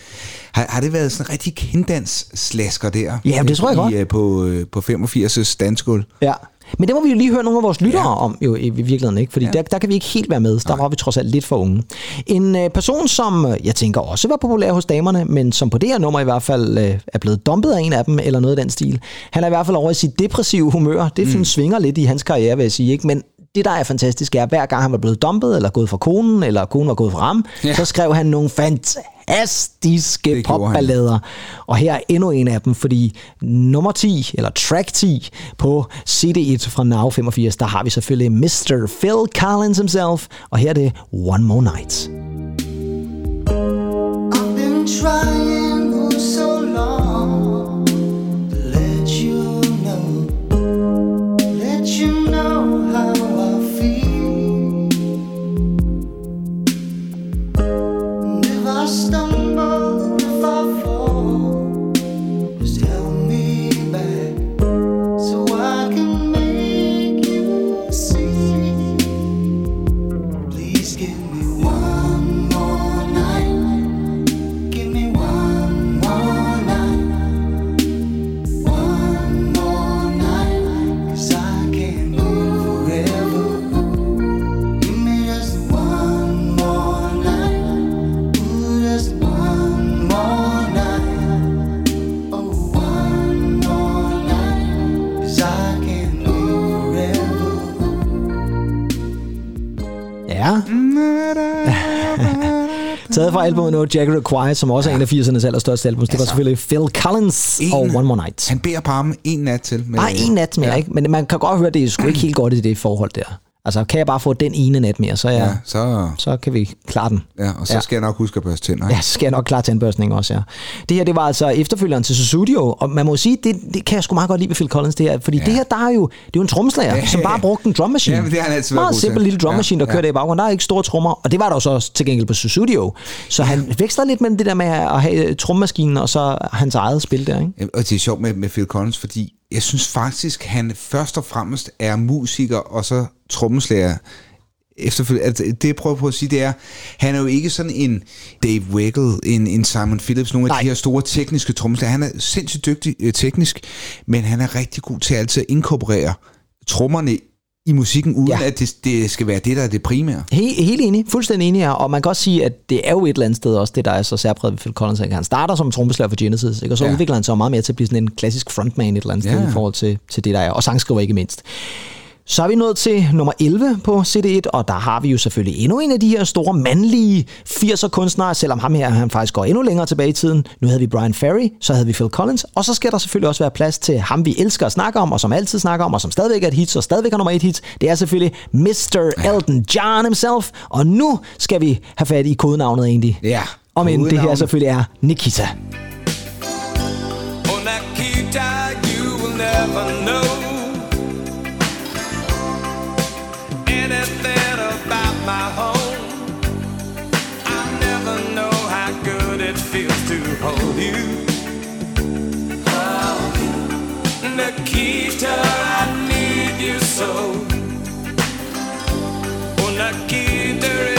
har, har det været sådan en rigtig kendans-slasker der? Ja, det tror jeg i, godt. øh, På, øh, på 85's dansgulv. Ja. Men det må vi jo lige høre nogle af vores lyttere ja. Om, jo i, i virkeligheden, ikke? Fordi ja. der, der kan vi ikke helt være med. Der var vi trods alt lidt for unge. En øh, person, som øh, jeg tænker også var populær hos damerne, men som på det her nummer i hvert fald øh, er blevet dumpet af en af dem, eller noget af den stil. Han er i hvert fald over i sit depressive humør. Det mm. svinger lidt i hans karriere, vil jeg sige. Ikke? Men det, der er fantastisk, er, at hver gang han var blevet dumpet, eller gået fra konen, eller konen var gået fra ham, ja. Så skrev han nogle fantastiske popballader. Og her er endnu en af dem, fordi nummer 10, eller track 10 på CD1 fra Now 85, der har vi selvfølgelig Mr. Phil Collins himself, og her er det One More Night. I've been trying for so long stumble, if I fall, Taget fra albumet No Jacket Required, som også er en af 80'ernes allerstørste album. Det var Altså, selvfølgelig Phil Collins en- og One More Night. Han beder på ham en nat til. Nej, en nat mere, ja. ikke? Men man kan godt høre, det er sgu ikke helt godt i det forhold der. Altså, kan jeg bare få den ene nat mere, så, jeg, Ja, så, så kan vi klare den. ja, og så Ja. skal jeg nok huske at børste tænder. Ja, så skal jeg nok klare tandbørstning også, ja. Det her, det var altså efterfølgeren til Susudio, og man må sige, det, det kan jeg sgu meget godt lide ved Phil Collins, det her, fordi ja. det her, der er jo, det er jo en tromslager, Ja. som bare brugte en drum machine. Ja, men det har han altid Meget simpel lille drum Ja, machine, der ja. kører der i baggrunden. Der er ikke store trommer, og det var der jo så også til gengæld på Susudio. Så han veksler lidt mellem det der med at have trommaskinen og så hans eget spil der, ikke? Ja, Og det er sjovt med, med Phil Collins, fordi jeg synes faktisk, han først og fremmest er musiker, og så trommeslager efterfølgende. Altså, det jeg prøver på at sige, det er, han er jo ikke sådan en Dave Weckl, en, en Simon Phillips, nogle af Nej. de her store tekniske trommeslager. Han er sindssygt dygtig øh, teknisk, men han er rigtig god til altid at inkorporere trommerne i musikken, uden Ja. at det, det skal være det, der er det primære. Helt, helt enig, fuldstændig enig her, og man kan også sige, at det er jo et eller andet sted også det, der er så særpræget ved Phil Collins. Ikke? Han starter som trommeslager for Genesis, ikke? og så ja. Udvikler han sig meget mere til at blive sådan en klassisk frontman et eller andet sted Ja. i forhold til, til det, der er, og sangskriver ikke mindst. Så er vi nået til nummer 11 på CD1, og der har vi jo selvfølgelig endnu en af de her store mandlige 80'er kunstnere, selvom ham her han faktisk går endnu længere tilbage i tiden. Nu havde vi Brian Ferry, så havde vi Phil Collins, og så skal der selvfølgelig også være plads til ham, vi elsker at snakke om, og som altid snakker om, og som stadigvæk er et hit, og stadigvæk er nummer et hit. Det er selvfølgelig Mr. Elton John himself, og nu skal vi have fat i kodenavnet egentlig. Ja. Om end det her selvfølgelig er Nikita. Oh, Nikita, you will never know you. Oh, Nikita, I need you so. Oh, Nikita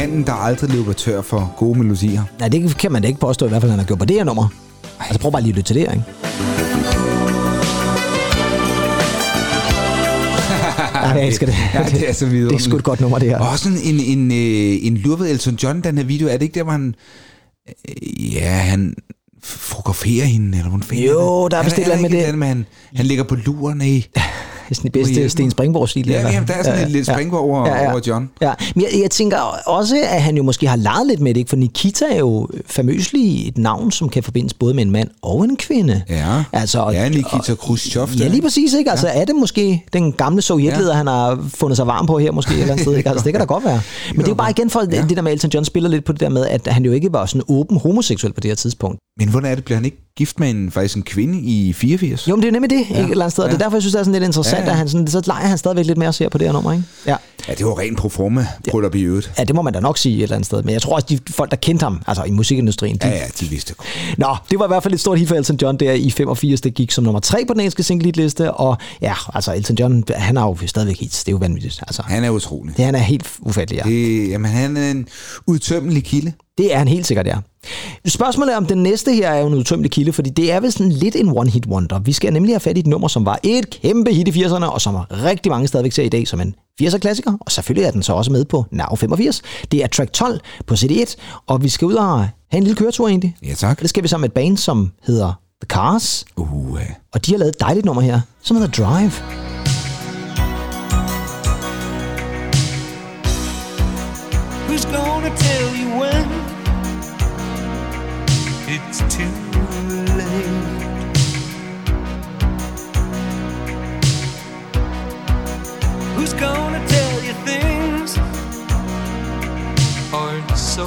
Manden, der aldrig løber tør for gode melodier. Nej, det kan man da ikke påstå, i hvert fald, han har gjort på det her nummer. Altså prøv bare lige at lytte til det her, ikke? <laughs> Ja, jeg elsker det. Ja, det er så vidunderligt. Det er sgu et godt nummer, det her. Og også en, en, øh, en lurved Elton John, den her video. Er det ikke der, hvor han... øh, Ja, han fotograferer hende, eller hvordan fanden Jo, der er eller andet med det. det. Han, han ligger på luren i... Det er sådan det bedste Sten. Springborg-stil. Ja, eller? jamen, der er sådan et lidt Springborg over- over John. Ja, men jeg, jeg tænker også, at han jo måske har leget lidt med det, ikke? for Nikita er jo famøslig et navn, som kan forbindes både med en mand og en kvinde. Ja, Altså, og- ja Nikita Khrushchev. Ja, lige præcis, ikke? Altså, er det måske den gamle sovjetleder, ja. han har fundet sig varm på her, måske et eller andet sted, ikke? Altså, det kan da godt være. <laughs> Men det er jo bare igen for ja. det der med, Elton John spiller lidt på det der med, at han jo ikke var sådan åben homoseksuel på det her tidspunkt. Men hvordan er det? Bliver han ikke gift med en, faktisk en kvinde i 84? Jo, men det er nemlig det, ja. ikke et eller andet sted, og det er Ja. derfor, jeg synes, det er sådan lidt interessant, Ja, ja, ja. at han sådan, så leger han stadigvæk lidt mere og ser på det her nummer, ikke? Ja. Ja, det var rent pro forma bryllup i øvrigt. ja, det må man da nok sige et eller andet sted, men jeg tror også, de folk, der kendte ham, altså i musikindustrien, de, Ja, ja, de vidste godt. Nå, det var i hvert fald et stort hit for Elton John der i 85. Det gik som nummer 3 på den engelske single liste, og ja, altså Elton John, han har jo stadigvæk hits. Det er jo vanvittigt. Altså, Han er utrolig. det, han er helt ufattelig, ja. Det, jamen, han er en udtømmelig kilde. Det er han helt sikkert, ja. Spørgsmålet er, om den næste her er jo en udtømmelig kilde, fordi det er vel sådan lidt en one-hit wonder. Vi skal nemlig have fat i et nummer, som var et kæmpe hit i 80'erne, og som rigtig mange stadigvæk ser i dag som en 80'er-klassiker, og selvfølgelig er den så også med på Now 85. Det er track 12 på CD1, og vi skal ud og have en lille køretur egentlig. Ja, tak. Det skal vi sammen med et band, som hedder The Cars, Uh, og de har lavet et dejligt nummer her, som hedder Drive. Who's gonna tell you when it's too late? Who's gonna tell you things aren't so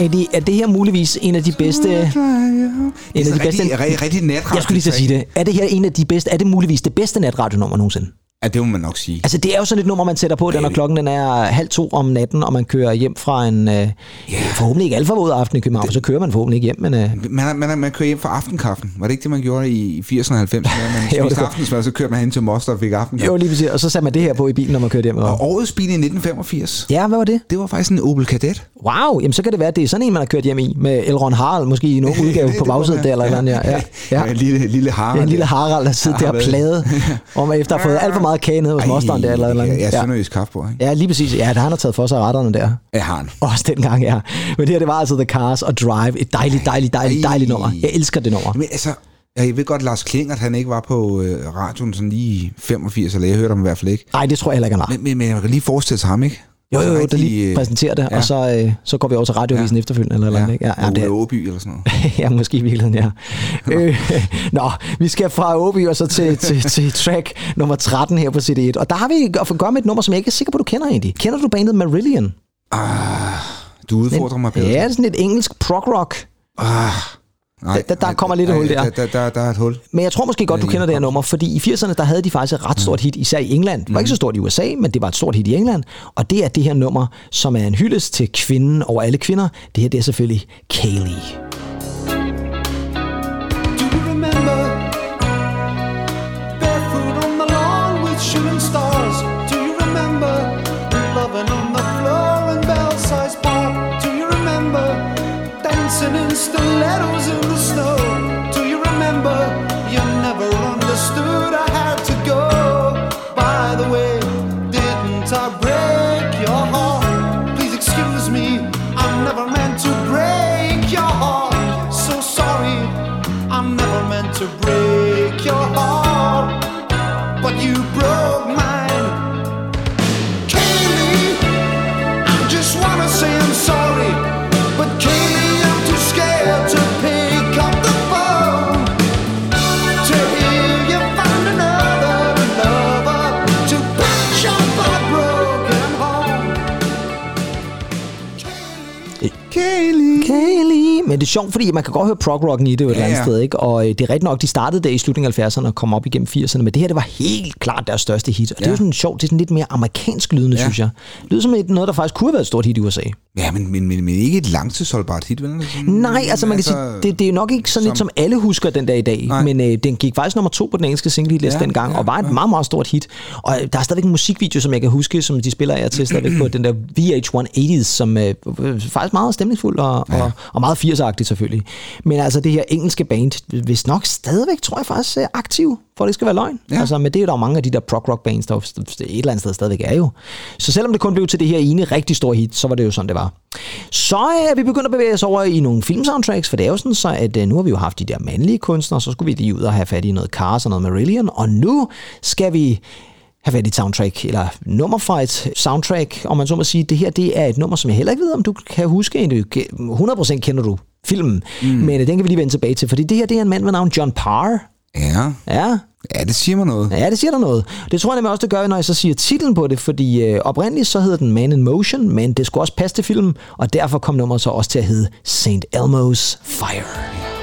Er det, er det her muligvis en af de bedste... En af Det de rigtig, bedste rigtig, rigtig natradio. jeg skulle lige så sige det. Er det her en af de bedste... Er det muligvis det bedste natradionummer nogensinde? Ja, det må man nok sige. Altså, det er jo sådan et nummer, man sætter på, der, når klokken den er halv to om natten, og man kører hjem fra en... Øh, forhåbentlig ikke alt for våd aften i København, for så kører man forhåbentlig ikke hjem, men... Øh, Man, man, man kører hjem fra aftenkaffen. Var det ikke det, man gjorde i 80'erne og 90'erne? Man <laughs> Jo, det spiste aftensmad, så kørte man hen til Moster og fik aftenkaffe. jo, lige præcis. Og så satte man det her på i bilen, når man kørte hjem. Og årets bil i 1985, ja, hvad var det? det var faktisk en Opel Kadett. Wow, jamen så kan det være, at det er sådan en, man har kørt hjem i, med Elron Harald, måske i en <laughs> udgave Det- på det være. der, eller ja. Ja, ja, Ja, ja. en lille, lille Harald. Ja, en lille. Harald, der sidder der og plade, og man efter har fået alt for meget kage ned hos mosteren der, eller, eller Ja, ja, ja. Sønderjysk kaffe på, ikke? ja, lige præcis. Ja, der han har taget for sig retterne der. Jeg har han. Også dengang, ja. Men det her, det var altså The Cars og Drive. Et dejligt, dejligt, dejligt, Ej. dejligt nummer. Jeg elsker det nummer. Men altså, jeg ved godt, Lars Klingert, han ikke var på øh, radioen sådan lige i 85, eller jeg hørte ham i hvert fald ikke. Nej, det tror jeg heller ikke, han var. Men, men, men jeg kan lige forestille sig ham, ikke? Jo, jo, jo, der lige øh, præsenterer det, ja. og så, øh, så går vi over til radiovisen Ja. efterfølgende, eller, eller Ja, ikke? Ja, ja, det, Åby eller sådan noget. <laughs> ja, måske i virkeligheden, ja. <laughs> Øh, nå, vi skal fra Åby og så til, til, til track nummer 13 her på CD1. Og der har vi at gøre med et nummer, som jeg ikke er sikker på, du kender egentlig. Kender du bandet Marillion? Du udfordrer mig, Peter. Ja, det er sådan et engelsk prog-rock. Ah, nej, Der- der nej, kommer lidt et hul nej, der. Der, der, der er et hul. Men jeg tror måske godt, du kender det her nummer, fordi i 80'erne, der havde de faktisk et ret stort hit, især i England. Det var ikke så stort i USA, men det var et stort hit i England. Og det er det her nummer, som er en hyldest til kvinden over alle kvinder. Det her, det er selvfølgelig Kaylee. Kaylee. Men det er sjovt, fordi man kan godt høre prog-rocken i det jo et Ja, eller andet ja. sted, ikke? Og øh, det er rigtigt nok, de startede der i slutningen af 70'erne og kom op igennem 80'erne, men det her, det var helt klart deres største hit. Og det er jo Ja. sådan sjovt, det er sådan lidt mere amerikansk lydende, Ja. synes jeg. Det lyder som et, noget, der faktisk kunne have været et stort hit i USA. Ja, men, men, men, men ikke et langtidsholdbart hit, vel? Sådan, Nej, altså man kan sige, det, det er jo nok ikke sådan lidt, som alle husker den der i dag, Nej. men øh, den gik faktisk nummer to på den engelske single hitliste Ja, dengang, ja, og var et meget, meget stort hit. Og øh, der er stadigvæk en musikvideo, som jeg kan huske, som de spiller af til stadigvæk på den der VH180's, som øh, øh, faktisk meget stemningsfuld og, ja. og, og meget 80'er-agtigt selvfølgelig. Men altså det her engelske band, hvis nok stadigvæk, tror jeg faktisk, er aktiv, for det skal være løgn. Ja. Altså, men det er der jo mange af de der prog-rock bands, der et eller andet sted stadigvæk er jo. Så selvom det kun blev til det her ene rigtig store hit, så var det jo sådan, det var. Så er vi begyndt at bevæge os over i nogle filmsoundtracks, for det er jo sådan så, at øh, nu har vi jo haft de der mandlige kunstnere, så skulle vi lige ud og have fat i noget Cars og noget Marillion, og nu skal vi have i et soundtrack, eller nummer fra et soundtrack, om man så må sige. Det her, det er et nummer, som jeg heller ikke ved, om du kan huske. Egentlig 100% kender du filmen, mm. men øh, den kan vi lige vende tilbage til, fordi det her, det er en mand ved navn John Parr. Ja, Ja, ja, det siger mig noget. Ja, det siger der noget. Det tror jeg nemlig også, det gør, når jeg så siger titlen på det, fordi øh, oprindeligt så hedder den Man in Motion, men det skulle også passe til filmen, og derfor kom nummeret så også til at hedde St. Elmo's Fire.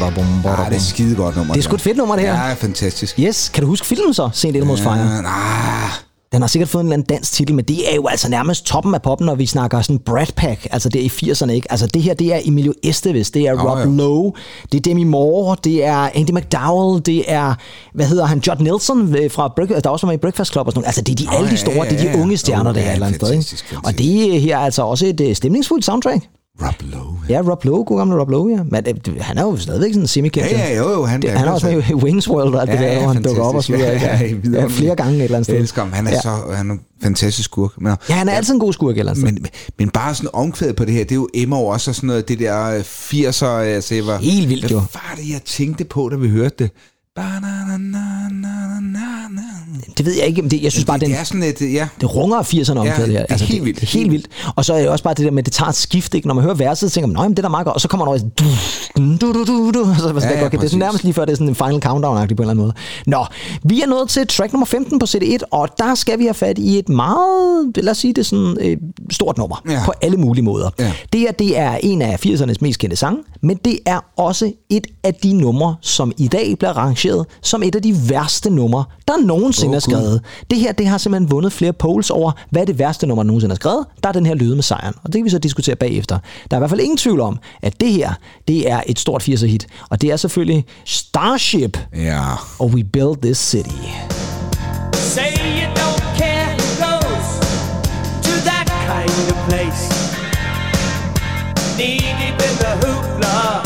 Ja, det er skide godt nummer. Det er sgu et fedt nummer, det her. Ja, fantastisk. Yes, kan du huske filmen så, St. Elmo's Fire? Ja, nah, Den har sikkert fået en eller anden dansk titel, men det er jo altså nærmest toppen af poppen, når vi snakker sådan Brat Pack, altså det er i 80'erne, ikke? Altså det her, det er Emilio Estevez, det er Åh, Rob ja. Lowe, det er Demi Moore, det er Andy McDowell, det er, hvad hedder han, Judd Nelson øh, fra Break, der også var med i Breakfast Club og sådan noget. Altså det er de, Åh, alle de ja, store, ja, det er de ja, ja. unge stjerner, Åh, der er ja, eller andet sted, ikke? Og det her er altså også et øh, stemningsfuldt soundtrack. Rob Lowe. Ja, Rob Lowe, god gamle Rob Lowe, ja. Men øh, han er jo stadigvæk sådan semi-kendt. Ja, ja, jo, jo, han- det, han er også med så- i Wings World og alt det der, hvor han dukker op og så videre. Ja, ja, ja, flere gange et eller andet sted. Jeg elsker ham. Han er, Ja. så, han er en fantastisk skurk. Men, Ja, han er altid en god skurk et eller andet sted. men, men bare sådan omkvædet på det her, det er jo Emma også og sådan noget, det der øh, 80'er, altså jeg var... Helt vildt, hvad jo. var det, jeg tænkte på, da vi hørte det? Ba-na-na-na-na-na-na. Det ved jeg ikke, men det, jeg synes bare, den, det er sådan et, ja, det runger af 80'erne om Ja, det her. det er helt vildt. Det er helt vildt. Og så er det også bare det der med, at det tager et skift, ikke? Når man hører verset, så tænker man, nej, men det er da meget godt. Og så kommer der over du, du, du, du. Så, ja, Ja, okay, det er sådan nærmest lige før, det er sådan en final countdown-agtig på en eller anden måde. Nå, vi er nået til track nummer 15 på CD1, og der skal vi have fat i et meget, lad os sige det sådan, øh, stort nummer. Ja. På alle mulige måder. Ja. Det her, det er en af 80'ernes mest kendte sange, men det er også et af de numre, som i dag bliver rangeret som et af de værste numre, der nogensinde Åh, er skrevet. Det her, det har simpelthen vundet flere polls over, hvad er det værste nummer, der nogensinde er skrevet. Der er den her lyde med sejren, og det kan vi så diskutere bagefter. Der er i hvert fald ingen tvivl om, at det her, det er et stort 80'er hit, og det er selvfølgelig Starship, ja. og We Build This City. Say you don't care who goes to that kind of place. Knee deep in the hoopla,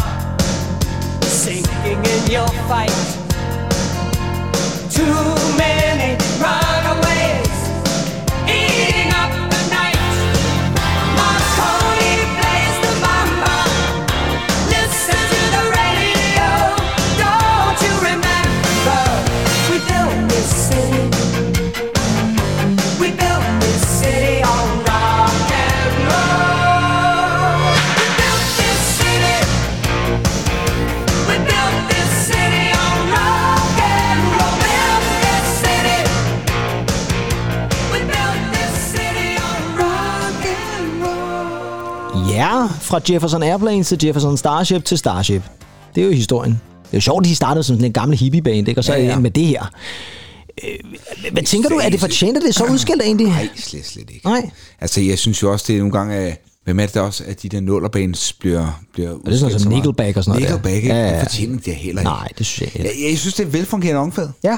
sinking in your fight. Ja, fra Jefferson Airplanes til Jefferson Starship til Starship. Det er jo historien. Det er jo sjovt, at de startede som sådan en gammel hippieband, ikke? og så Ja, ja, med det her. Øh, Hvad tænker du, er det fortjent, at det er så udskilt egentlig? Nej, slet, slet ikke. Nej. Altså, jeg synes jo også, det er nogle gange, at Hvem er det også, at de der nullerbands bliver, bliver det er sådan noget som Nickelback og sådan noget? Nickelback, Ja, ja, ja, det fortjener de heller ikke. Nej, det synes jeg heller Jeg, jeg synes, det er velfungerende omkvæd. Ja.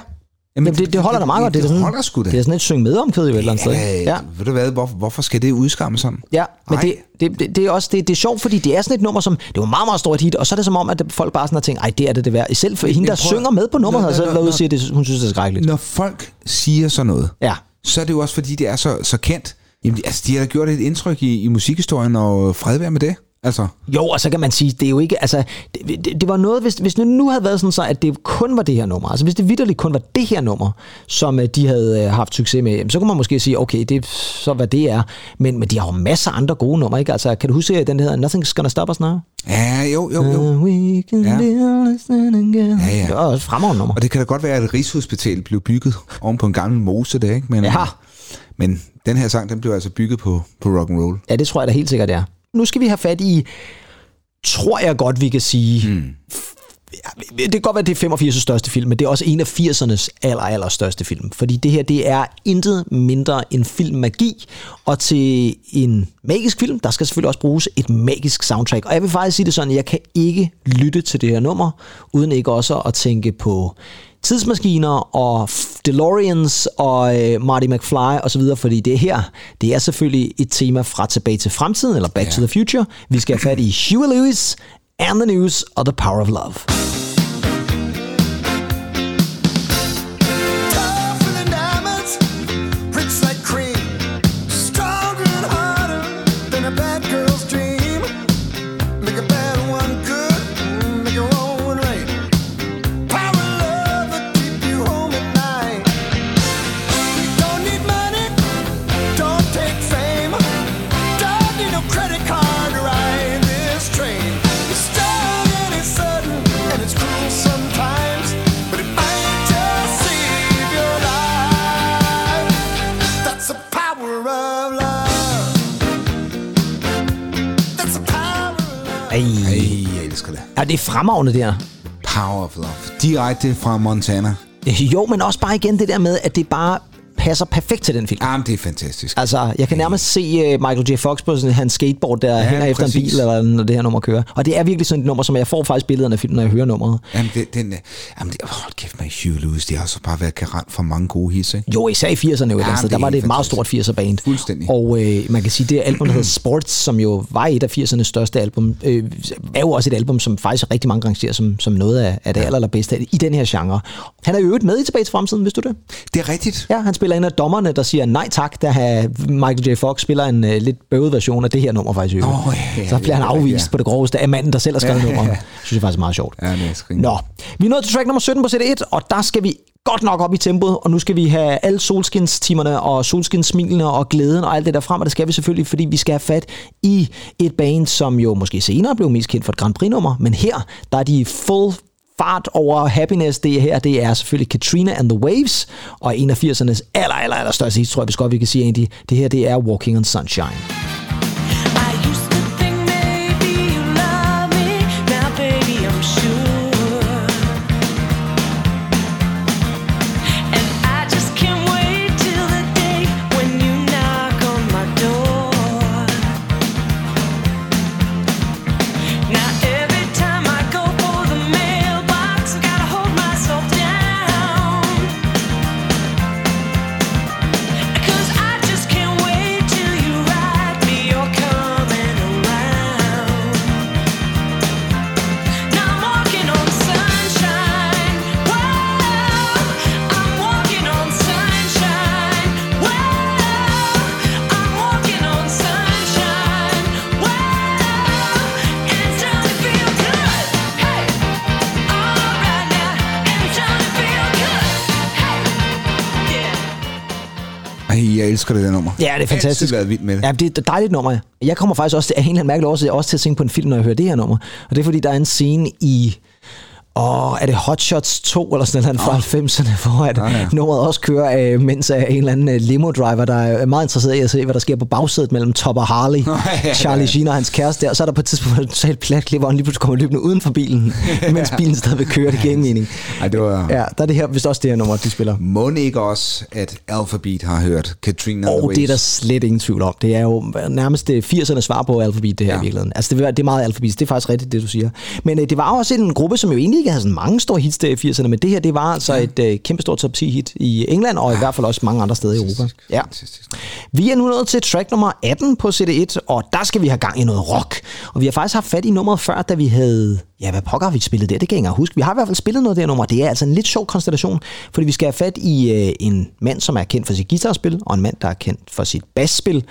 Jamen, det, det holder da meget godt. Det, er det sådan, holder sgu da. Det er sådan et synge med omkvæd jo et eller andet sted. Ja. Ved du hvad, hvor, hvorfor skal det udskamme sådan? Ja, men det, det, det, det, er også det, det er sjovt, fordi det er sådan et nummer, som det var meget, meget stort hit, og så er det som om, at folk bare sådan har tænkt, ej, det er det det værd. Selv for hende, der synger med på nummeret, har selv været ude og sige, at det, hun synes, det er skrækkeligt. Når folk siger sådan noget, Ja. så er det jo også fordi, det er så, så kendt. Jamen, altså, de har da gjort et indtryk i, i musikhistorien, og fred være med det. Altså, Jo, og så kan man sige, det er jo ikke, altså, det, det, det var noget, hvis, hvis det nu havde været sådan så, at det kun var det her nummer, altså hvis det vidderligt kun var det her nummer, som øh, de havde øh, haft succes med, så kunne man måske sige, okay, det er så hvad det er, men, men de har jo masser af andre gode numre, ikke? Altså, kan du huske øh, den der hedder Nothing's Gonna Stop Us Now? ja, jo, jo, jo. Uh, we can Ja. again. Ja, ja. Det var også et fremragende nummer. Og det kan da godt være, at Rigshospitalet blev bygget oven på en gammel mose, det ikke? Men, Ja. men den her sang, den blev altså bygget på, på rock and roll. Ja, det tror jeg da helt sikkert, det er. Nu skal vi have fat i, tror jeg godt, vi kan sige... Hmm. Det kan godt være, det er 85's største film, men det er også en af 80'ernes aller, aller største film. Fordi det her, det er intet mindre end filmmagi. Og til en magisk film, der skal selvfølgelig også bruges et magisk soundtrack. Og jeg vil faktisk sige det sådan, jeg kan ikke lytte til det her nummer, uden ikke også at tænke på tidsmaskiner og DeLoreans og øh, Marty McFly og så videre, fordi det her, det er selvfølgelig et tema fra Tilbage til Fremtiden, eller Back ja. to the Future. Vi skal have fat i Huey Lewis and the News og The Power of Love. Det. er det fremragende der? Power of Love. Direkte fra Montana. Jo, men også bare igen det der med, at det bare passer perfekt til den film. Jamen, det er fantastisk. Altså, jeg kan nærmest se uh, Michael J. Fox på sådan, hans skateboard, der ja, hænger efter en bil, eller når det her nummer kører. Og det er virkelig sådan et nummer, som jeg får faktisk billederne af filmen, når jeg hører nummeret. Jamen, det, den, jamen det, hold kæft med Hugh Lewis. Det har så bare været garant for mange gode hits, ikke? Jo, især i 80'erne jo sted. det Der var det et meget stort 80'er band. Fuldstændig. Og øh, man kan sige, det album, der hedder <clears throat> Sports, som jo var et af 80'ernes største album, øh, er jo også et album, som faktisk rigtig mange rangerer som, som noget af, af det aller, allerbedste i den her genre. Han er jo øvrigt med i Tilbage til Fremtiden, vidste du det? Det er rigtigt. Ja, han spiller en af dommerne, der siger nej tak, da Michael J. Fox spiller en uh, lidt bøvet version af det her nummer faktisk. Nå, ja, så bliver han afvist ja. på det groveste af manden, der selv har skrevet Ja, ja, nummeret. ja. Synes jeg faktisk er meget sjovt. Ja, det er. Nå, vi er nået til track nummer 17 på CD1, og der skal vi godt nok op i tempoet, og nu skal vi have alle solskinstimerne og solskinssmilene og glæden og alt det der frem, og det skal vi selvfølgelig, fordi vi skal have fat i et band, som jo måske senere blev mest kendt for et Grand Prix-nummer, men her, der er de full fart over happiness, det her, det er selvfølgelig Katrina and the Waves, og en af 80'ernes aller, aller, aller største hit, tror jeg, hvis godt vi kan sige egentlig, det her, det er Walking on Sunshine. Jeg elsker det der nummer. Ja, det er fantastisk. Altid været vild med det. Ja, det er et dejligt nummer. Jeg kommer faktisk også til, af en eller anden mærkelig årsag også til at tænke på en film, når jeg hører det her nummer. Og det er fordi, der er en scene i... Og er det Hot Shots 2 eller sådan noget fra 90'erne, <laughs> hvor at Ja, ja. nummeret også kører, øh, mens er en eller anden øh, limo-driver, der er meget interesseret i at se, hvad der sker på bagsædet mellem Top og Harley. ja, ja. Charlie Sheen og hans kæreste. Og så er der på et tidspunkt et totalt plat klip, hvor han lige pludselig kommer løbende uden for bilen, <laughs> mens bilen stadigvæk kører. Det giver ingen mening. Ej, det var... Ja, der er det her, vist også det her nummer, de spiller. Må ikke også, at Alphabet har hørt Katrina Og det er der slet ingen tvivl om. Det er jo nærmest det 80'erne svar på alfabet, det her ja. I virkeligheden. Altså, det, det er meget alfabet. Det er faktisk rigtigt, det du siger. Men øh, det var også en gruppe, som jo egentlig ikke havde sådan mange store hits der i 80'erne, men det her, det var altså et øh, kæmpestort top 10 hit i England, og i hvert fald også mange andre steder i Europa. Ja. Vi er nu nået til track nummer 18 på CD1, og der skal vi have gang i noget rock. Og vi har faktisk haft fat i nummeret før, da vi havde... Ja, hvad pokker har vi spillet der? Det kan jeg ikke huske. Vi har i hvert fald spillet noget her nummer. Det er altså en lidt sjov konstellation, fordi vi skal have fat i øh, en mand, som er kendt for sit guitarspil, og en mand, der er kendt for sit basspil.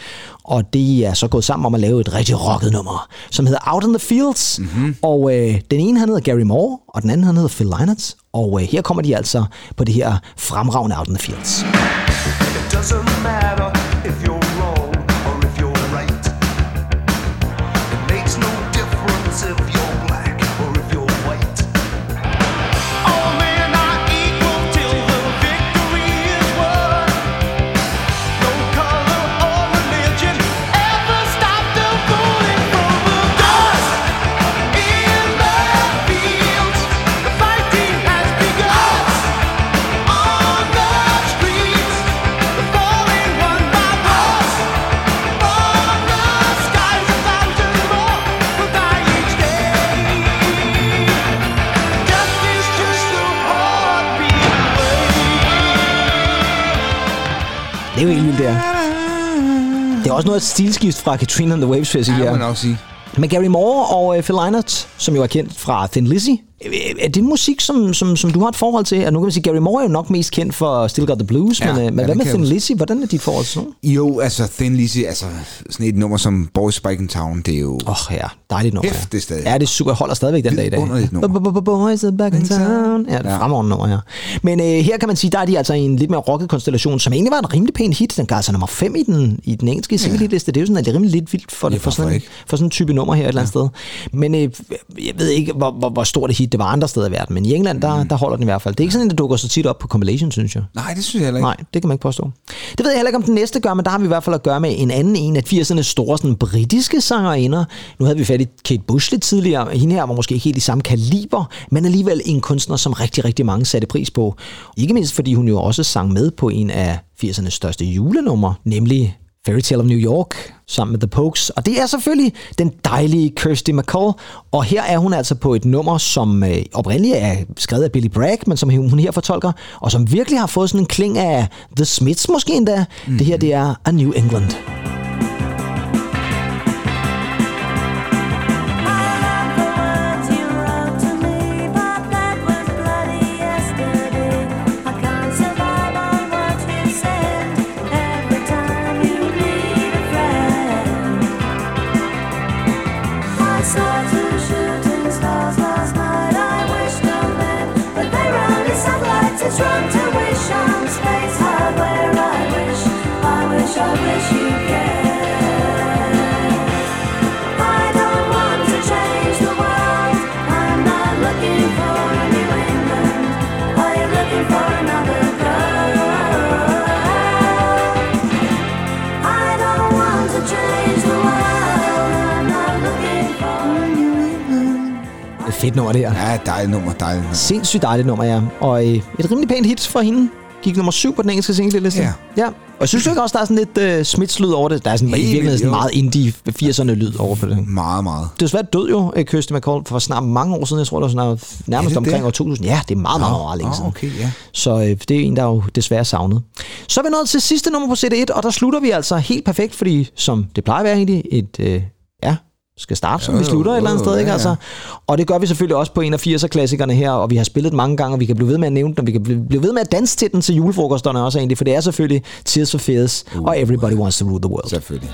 Og det er så gået sammen om at lave et rigtig rocket nummer, som hedder Out in the Fields. Mm-hmm. Og øh, den ene, han hedder Gary Moore, og den anden, han hedder Phil Lynott. Og øh, her kommer de altså på det her fremragende Out in the Fields. It doesn't matter if you're jo vildt, det er. Det er også noget et stilskift fra Katrina and the Waves, vil jeg sige. Ja, må man nok sige. Men Gary Moore og uh, Phil Lynott, som jo er kendt fra Thin Lizzy, øh, er det musik, som, som, som du har et forhold til? Altså, nu kan man sige, Gary Moore er jo nok mest kendt for Still Got the Blues, Ja, men, ja, men hvad med Thin. Lizzy? Hvordan er dit forhold til sådan Jo, altså Thin Lizzy, altså sådan et nummer som Boys Back in Town, det er jo... Åh oh, ja, dejligt nummer. Hæft, det er stadig. Ja, det er super. Holder stadigvæk den dag i dag. Boys back in town. Ja, det er Ja. fremragende nummer her. Men øh, her kan man sige, der er de altså i en lidt mere rocket konstellation, som egentlig var en rimelig pæn hit. Den gav altså nummer 5 i den, i den engelske single-liste. Det er jo sådan, at det er rimelig lidt vildt for, Ja, for, sådan, for sådan en type nummer her et eller andet sted. Men øh, jeg ved ikke, hvor, hvor, hvor stort et hit det var andre steder i verden. Men i England, der, der holder den i hvert fald. Det er ikke sådan, at det dukker så tit op på compilation, synes jeg. Nej, det synes jeg heller ikke. Nej, det kan man ikke påstå. Det ved jeg heller ikke, om den næste gør, men der har vi i hvert fald at gøre med en anden en af 80'ernes store sådan, britiske sangerinder. Nu havde vi fat i Kate Bush lidt tidligere. Hende her var måske ikke helt i samme kaliber, men alligevel en kunstner, som rigtig, rigtig mange satte pris på. Ikke mindst, fordi hun jo også sang med på en af 80'ernes største julenummer, nemlig Fairy Tale of New York, sammen med The Pokes. Og det er selvfølgelig den dejlige Kirsty McCall. Og her er hun altså på et nummer, som øh, oprindeligt er skrevet af Billy Bragg, men som hun her fortolker, og som virkelig har fået sådan en kling af The Smiths måske endda. Mm. Det her, det er A New England. Fedt nummer, det her. Ja, dejligt nummer, dejligt nummer. Sindssygt dejligt nummer, ja. Og øh, et rimelig pænt hit for hende. Gik nummer syv på den engelske single-liste. Ja. ja. Og synes du ikke også, der er sådan lidt øh, Smiths-lyd over det? Der er sådan i Helt virkeligheden sådan meget indie 80'erne-lyd over på det. Meget, meget. Desværre død jo øh, Kirsty McCall for snart mange år siden. Jeg tror, det var snart, nærmest det omkring det? år 2000. Ja, det er meget, meget, meget, meget længe siden. okay, ja. Så øh, det er en, der er jo desværre savnet. Så er vi nået til sidste nummer på CD1, og der slutter vi altså helt perfekt, fordi som det plejer at være egentlig, et, øh, skal starte, som Jo, vi slutter et eller andet jo, sted, ikke? ja, ja. Altså, og det gør vi selvfølgelig også på en af 80'er-klassikerne her, og vi har spillet mange gange, og vi kan blive ved med at nævne den, og vi kan blive blive ved med at danse til den til julefrokosterne også egentlig, for det er selvfølgelig Tears for Fears Uh, og Everybody Wants to Rule the World. Selvfølgelig.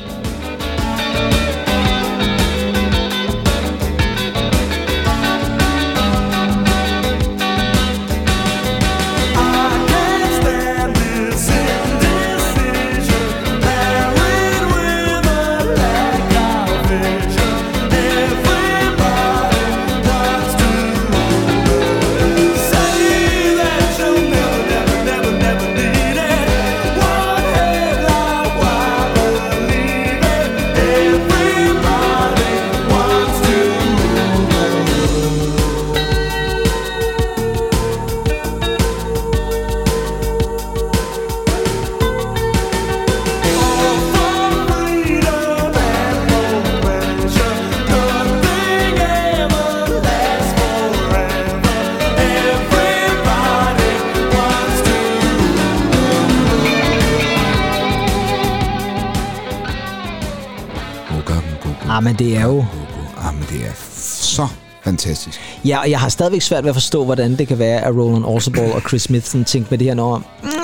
Ah, men det er jo... Ah, men det er så fantastisk. Ja, og jeg har stadigvæk svært ved at forstå, hvordan det kan være, at Roland Orsabal og Chris Smith sådan tænkte med det her nummer. "Nja, øh,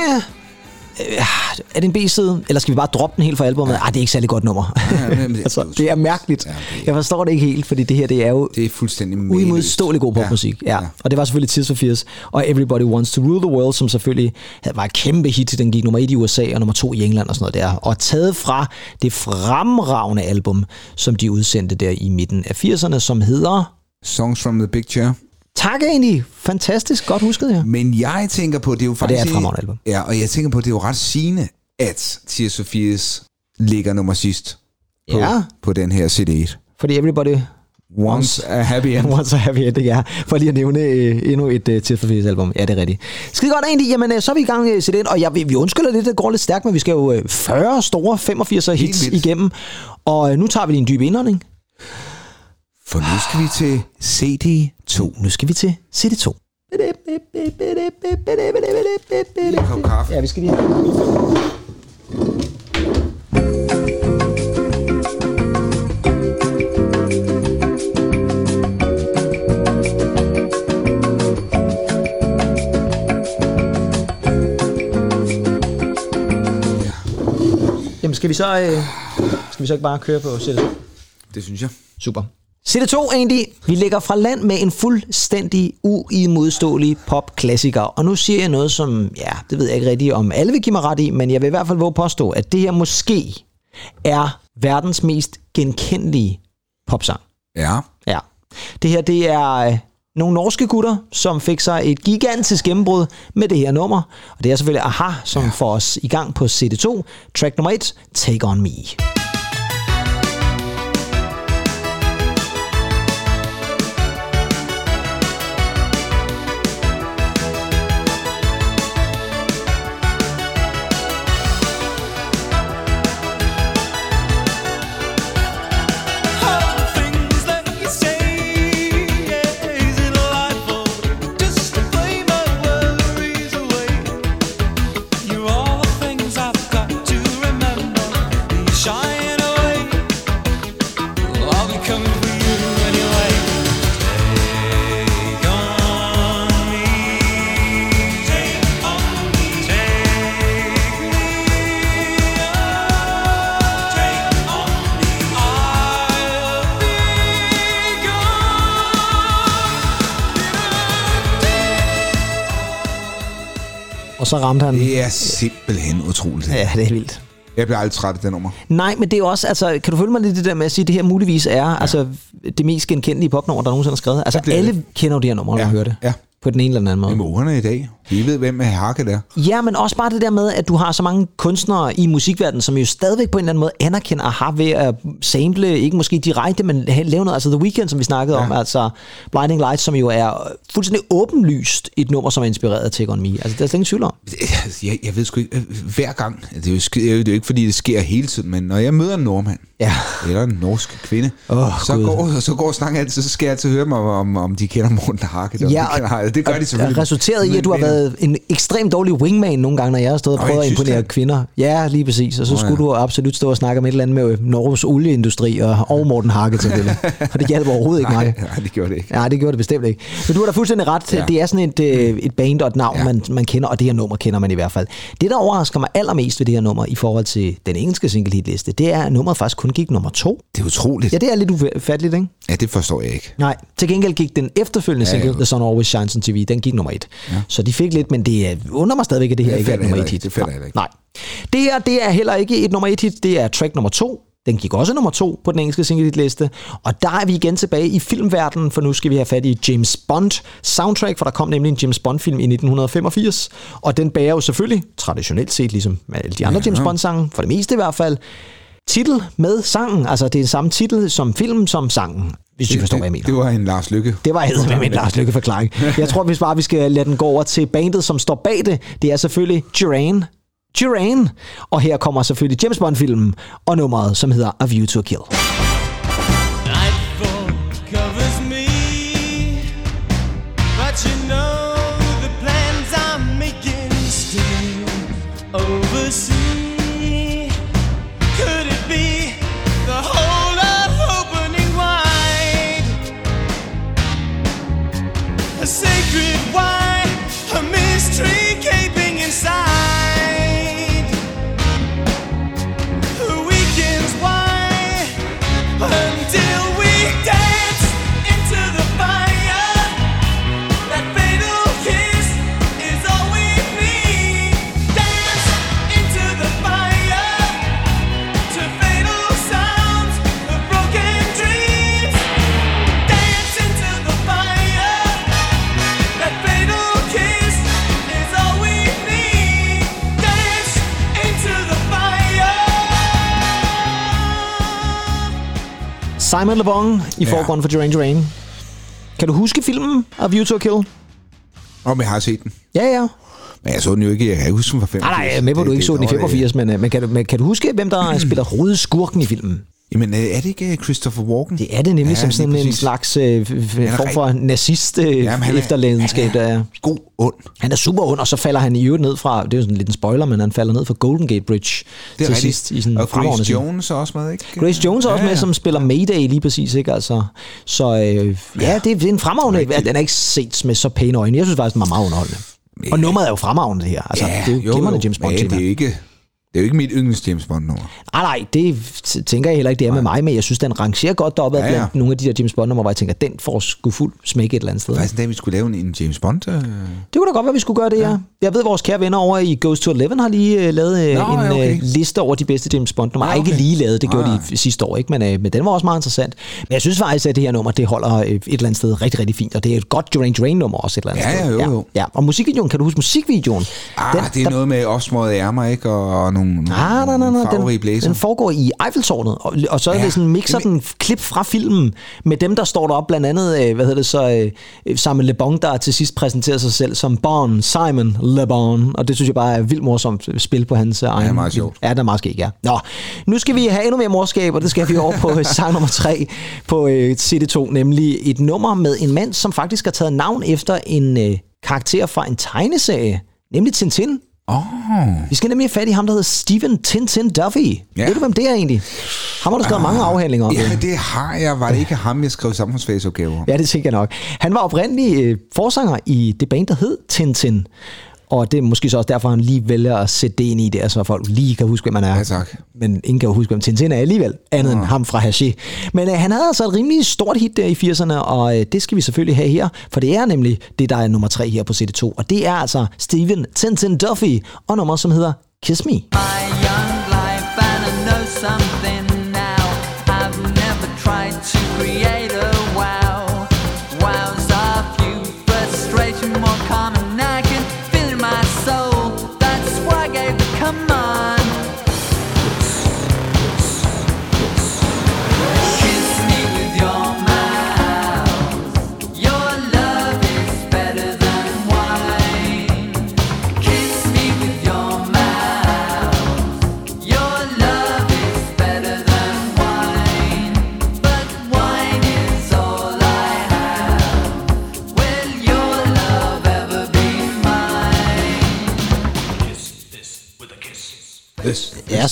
Er det en B-side, eller skal vi bare droppe den helt fra albumet? Ah, det er ikke særlig godt nummer. Ja, men det- <laughs> altså, det er mærkeligt. Ja, det Jeg forstår det ikke helt, fordi det her det er jo Det er fuldstændig uimodståelig god popmusik. Ja. ja. Og det var selvfølgelig Tears for Fears. Og Everybody Wants to Rule the World, som selvfølgelig var et kæmpe hit. Den gik nummer et i USA og nummer to i England og sådan noget der. Og taget fra det fremragende album, som de udsendte der i midten af 80'erne, som hedder... Songs from the Big Chair. Tak egentlig. Fantastisk. Godt husket, ja. Men jeg tænker på, det er jo det faktisk... er et fremragende album. Ja, og jeg tænker på, det er jo ret sigende, at for Fears ligger nummer sidst på, Ja. på den her CD1. Fordi Everybody Once a happy end. <laughs> Once a happy ending, ja. For lige at nævne øh, endnu et øh, Fears album. Ja, det er rigtigt. Skide godt egentlig. Jamen, øh, så er vi i gang øh, til den. Og jeg, vi, vi undskylder lidt, det går lidt stærkt, men vi skal jo øh, 40 store 85'er hits igennem. Og øh, nu tager vi lige en dyb indånding. For nu skal vi til CD2. Nu skal vi til CD2. En kop kaffe. Ja, vi skal lige Jamen, skal vi så, øh, skal vi så ikke bare køre på CD2? Det synes jeg. Super. CD2 egentlig, vi lægger fra land med en fuldstændig uimodståelig popklassiker. Og nu siger jeg noget, som, ja, det ved jeg ikke rigtigt, om alle vil give mig ret i, men jeg vil i hvert fald våge påstå, at det her måske er verdens mest genkendelige popsang. Ja. Ja. Det her, det er øh, nogle norske gutter, som fik sig et gigantisk gennembrud med det her nummer. Og det er selvfølgelig Aha, som ja. får os i gang på CD2. Track nummer 1, Take On Me. Og så ramte han. Det er simpelthen utroligt. Ja, det er vildt. Jeg bliver aldrig træt af det nummer. Nej, men det er også, altså, kan du følge mig lidt i det der med at sige, at det her muligvis er ja. altså, det mest genkendelige popnummer, der nogensinde er skrevet? Altså, alle det. kender jo det her nummer, når Ja, man hører det. ja. På den ene eller anden måde. Det mågerne i dag. De ved, hvem er Hakke der. Ja, men også bare det der med, at du har så mange kunstnere i musikverdenen, som jo stadigvæk på en eller anden måde anerkender Aha ved at sample, ikke måske direkte, men lave noget, altså The Weeknd, som vi snakkede ja. om, altså Blinding Lights, som jo er fuldstændig åbenlyst et nummer, som er inspireret af Take On Me. Altså, det er slet ingen tvivl om. Jeg, jeg ved sgu ikke, øh, hver gang, det er, jo, det er jo ikke fordi, det sker hele tiden, men når jeg møder en nordmand, Ja. eller en norsk kvinde, Åh, så, Gud. går, så går snakken altid, så skal jeg altid høre mig, om, om de kender Morten Harket. Ja, det, kender, det gør de selvfølgelig. Resulteret i, at du har Men- været en ekstremt dårlig wingman nogle gange, når jeg har stået og prøvet at imponere kvinder. Ja, lige præcis. Og så Nå, skulle ja. du absolut stå og snakke om et eller andet med Norges olieindustri og, og Morten Harket selvfølgelig. <laughs> Og det hjalp overhovedet ikke mig. Nej, nej, det gjorde det ikke. Nej, det gjorde det bestemt ikke. Men du har da fuldstændig ret. Ja. Det er sådan et, øh, et band og et navn, Ja. man, man kender, og det her nummer kender man i hvert fald. Det, der overrasker mig allermest ved det her nummer i forhold til den engelske single hitliste, det er, at nummeret faktisk kun gik nummer to. Det er utroligt. Ja, det er lidt ufatteligt, ikke? Ja, det forstår jeg ikke. Nej, til gengæld gik den efterfølgende Ja, single. The Sun Always Shines on TV, den gik nummer et. Ja. Så de fik lidt, men det er- undrer mig stadigvæk, at det her Det ikke er et nummer heller et ikke. hit. Det fatter jeg ikke. Nej. Det her, det er heller ikke et nummer et hit, det er track nummer to. Den gik også nummer to på den engelske single liste. Og der er vi igen tilbage i filmverdenen, for nu skal vi have fat i James Bond soundtrack, for der kom nemlig en James Bond film i 1985. Og den bærer jo selvfølgelig, traditionelt set ligesom alle de andre James Bond sange, for det meste i hvert fald, titel med sangen. Altså det er samme titel som film som sangen, hvis du forstår, hvad jeg mener. Det var en Lars Lykke. Det var med min Lars Lykke forklaring. Jeg tror, hvis bare vi skal lade den gå over til bandet, som står bag det, det er selvfølgelig Duran. Duran. Og her kommer selvfølgelig James Bond-filmen og nummeret, som hedder A View to a Kill. Nightfall covers me, but you know Simon Le Bon i forgrunden for Duran Duran. Kan du huske filmen A View to a Kill? Om jeg har set den. Ja, ja. Men jeg så den jo ikke. Jeg kan ikke huske den fra 85. Nej, nej, jeg er med på, at du ikke det- så den i der var det- 85, men, øh, men, kan, du, men kan du huske, hvem der <clears throat> spiller hovedskurken i filmen? Jamen, øh, er det ikke øh, Christopher Walken? Det er det nemlig ja, som sådan en slags øh, form for nazist øh, Jamen, han er- han. God ond. Han er super ond, og så falder han i øvrigt ned fra, det er jo sådan lidt en spoiler, men han falder ned fra Golden Gate Bridge Det er til rigtigt. sidst i sådan og Grace. Jones er også med, ikke? Grace Jones er også Ja, med, ja. som spiller Mayday lige præcis, ikke? Altså, så øh, ja, det er en fremragende, ja, den er ikke set med så pæne øjne. Jeg synes faktisk, den var meget underholdende. Og nummeret er jo fremragende, det her. Altså, Ja, det er jo glimrende James Bond Men tema. det er jo ikke... Det er jo ikke mit yndlings James Bond nummer. Nej, nej, det tænker jeg heller ikke, det er med mig, men jeg synes, den rangerer godt deroppe Ja, ja, ja. blandt nogle af de der James Bond-numre, hvor jeg tænker, den får sgu fuld smæk et eller andet sted. Faktisk en dag, vi skulle lave en, James Bond. Øh... Det kunne da godt være, vi skulle gøre det, ja. Jeg ved, vores kære venner over i Ghost to Eleven har lige uh, lavet uh, Nå, en ja, okay. uh, liste over de bedste James Bond-numre. Nå, Okay. okay. Ikke lige lavet, det gjorde Ah. de sidste år, ikke? Men, uh, men den var også meget interessant. Men jeg synes faktisk, at det her nummer, det holder uh, et eller andet sted rigtig, rigtig fint. Og det er et godt Duran Duran-nummer også et eller andet Ja, sted. ja, jo, jo. Ja. ja. Og musikvideoen, kan du huske musikvideoen? Ah, Den- det er der- noget med opsmøget ærmer, ikke? Og, og nogle, Nej, nej, nej, nej. farverige Den, blæser. den foregår i Eiffeltårnet, og, og så er Ja, det sådan mixer jamen- den klip fra filmen med dem, der står deroppe, blandt andet, øh, hvad hedder det så, øh, Simon Le Bon, der til sidst præsenterer sig selv som Bon, Simon Le Bon, og det synes jeg bare er vildt morsomt spil på hans øh, egen... meget sjovt. Ja, det er meget skægt, ja. Nå, nu skal vi have endnu mere morskab, og det skal vi over på sang nummer 3 på øh, CD2, nemlig et nummer med en mand, som faktisk har taget navn efter en karakter fra en tegneserie, nemlig Tintin. Åh, Vi skal nemlig have fat i ham, der hedder Steven Tintin Duffy. Ja. Ved du, hvem det er egentlig? Ham har du skrevet mange afhandlinger om. ja, det har jeg. Var det ikke ham, jeg skrev samfundsfagsopgaver om? Ja, det tænker jeg nok. Han var oprindelig øh, forsanger i det band, der hed Tintin. Og det er måske så også derfor, han lige vælger at sætte det ind i det, så folk lige kan huske, hvem han er. Ja, tak. Men ingen kan jo huske, hvem Tintin er alligevel, andet end ham fra Haché. Men øh, han havde altså et rimelig stort hit der i 80'erne, og øh, det skal vi selvfølgelig have her, for det er nemlig det, der er nummer 3 her på CD2. Og det er altså Steven Tintin Duffy, og nummer, som hedder Kiss Me. my young life and I know something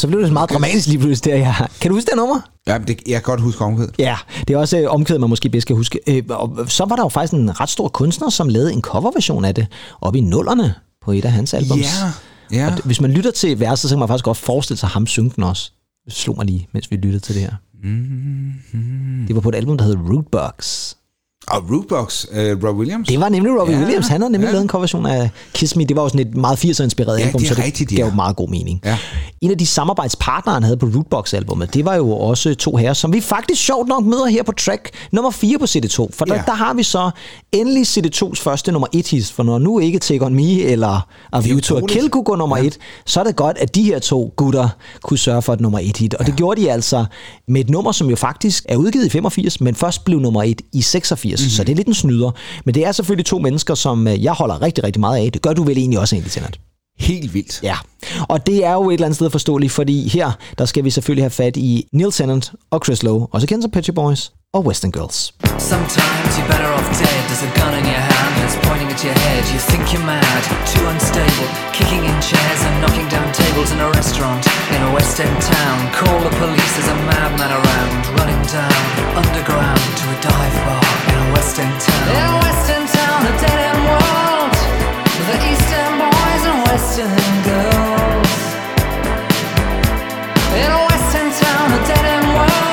så blev det meget dramatisk lige pludselig der. Ja. Kan du huske det nummer? Ja, det, jeg kan godt huske omkvædet. Ja, det er også øh, omkvædet, man måske bedst kan huske. Øh, og så var der jo faktisk en ret stor kunstner, som lavede en coverversion af det op i nullerne på et af hans albums. Ja, ja. Og hvis man lytter til verset, så kan man faktisk godt forestille sig ham synge den også. Det slog mig lige, mens vi lyttede til det her. Mm-hmm. Det var på et album, der hed Rootbox. Og Rootbox, uh, Rob Williams. Det var nemlig Robbie Ja, ja, Williams. Han havde nemlig ja. ja. lavet en coverversion af Kiss Me. Det var jo sådan et meget 80'er-inspireret Ja, album, det så det rigtigt, gav ja. meget god mening. Ja. En af de samarbejdspartnere, han havde på Rootbox-albummet, det var jo også to herrer, som vi faktisk sjovt nok møder her på track nummer 4 på CD2. For der, Ja. der har vi så endelig CD2's første nummer 1 hit. For når nu ikke Take On Me eller A View to a. Kill kunne gå nummer 1, så er det godt, at de her to gutter kunne sørge for et nummer 1 hit. Og det gjorde de altså med et nummer, som jo faktisk er udgivet i 85, men først blev nummer 1 i 86. Mhm. Mm-hmm. Så det er lidt en snyder. Men det er selvfølgelig to mennesker, som øh, jeg holder rigtig, rigtig meget af. Det gør du vel egentlig også egentlig, Tennant? Helt vildt. Ja, og det er jo et eller andet sted forståeligt, fordi her, der skal vi selvfølgelig have fat i Neil Tennant og Chris Lowe, også kendt som Pet Shop Boys og Western Girls. Sometimes you're better off dead. There's a gun in your hand that's pointing at your head. You think you're mad, too unstable, kicking in chairs and knocking down tables in a restaurant in a West End town. Call the police, there's a madman around, running down underground to a dive bar in a West town. In a West town, a dead end world, the East End boy Western girls. In a Western town, a dead end world.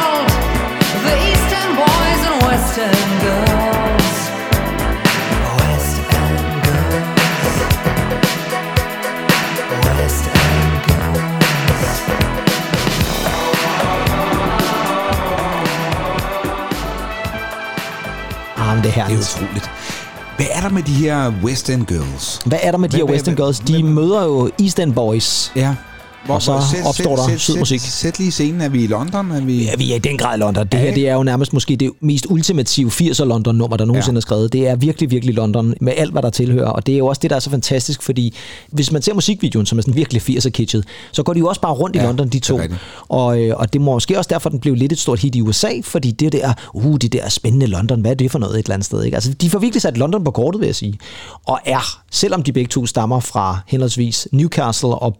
Ah, men det er Det er utroligt. Hvad er der med de her West End Girls? Hvad er der med de her Western hvad- Girls? De møder jo East End Boys. Ja. Og så opstår der sød musik. Sæt, sæt lige scenen. Er vi i London? Er vi... Ja, vi er i den grad i London. Det her det er jo nærmest måske det mest ultimative 80'er London-nummer, der nogensinde Ja. er skrevet. Det er virkelig, virkelig London med alt, hvad der tilhører. Og det er jo også det, der er så fantastisk, fordi hvis man ser musikvideoen, som er sådan virkelig 80'er kitschet, så går de jo også bare rundt i Ja, London, de det to. rigtigt. Og, øh, og det må måske også derfor, den blev lidt et stort hit i USA, fordi det der, uh, det der spændende London, hvad er det for noget et eller andet sted? Ikke? Altså, de får virkelig sat London på kortet, vil jeg sige. Og er, selvom de begge to stammer fra henholdsvis Newcastle og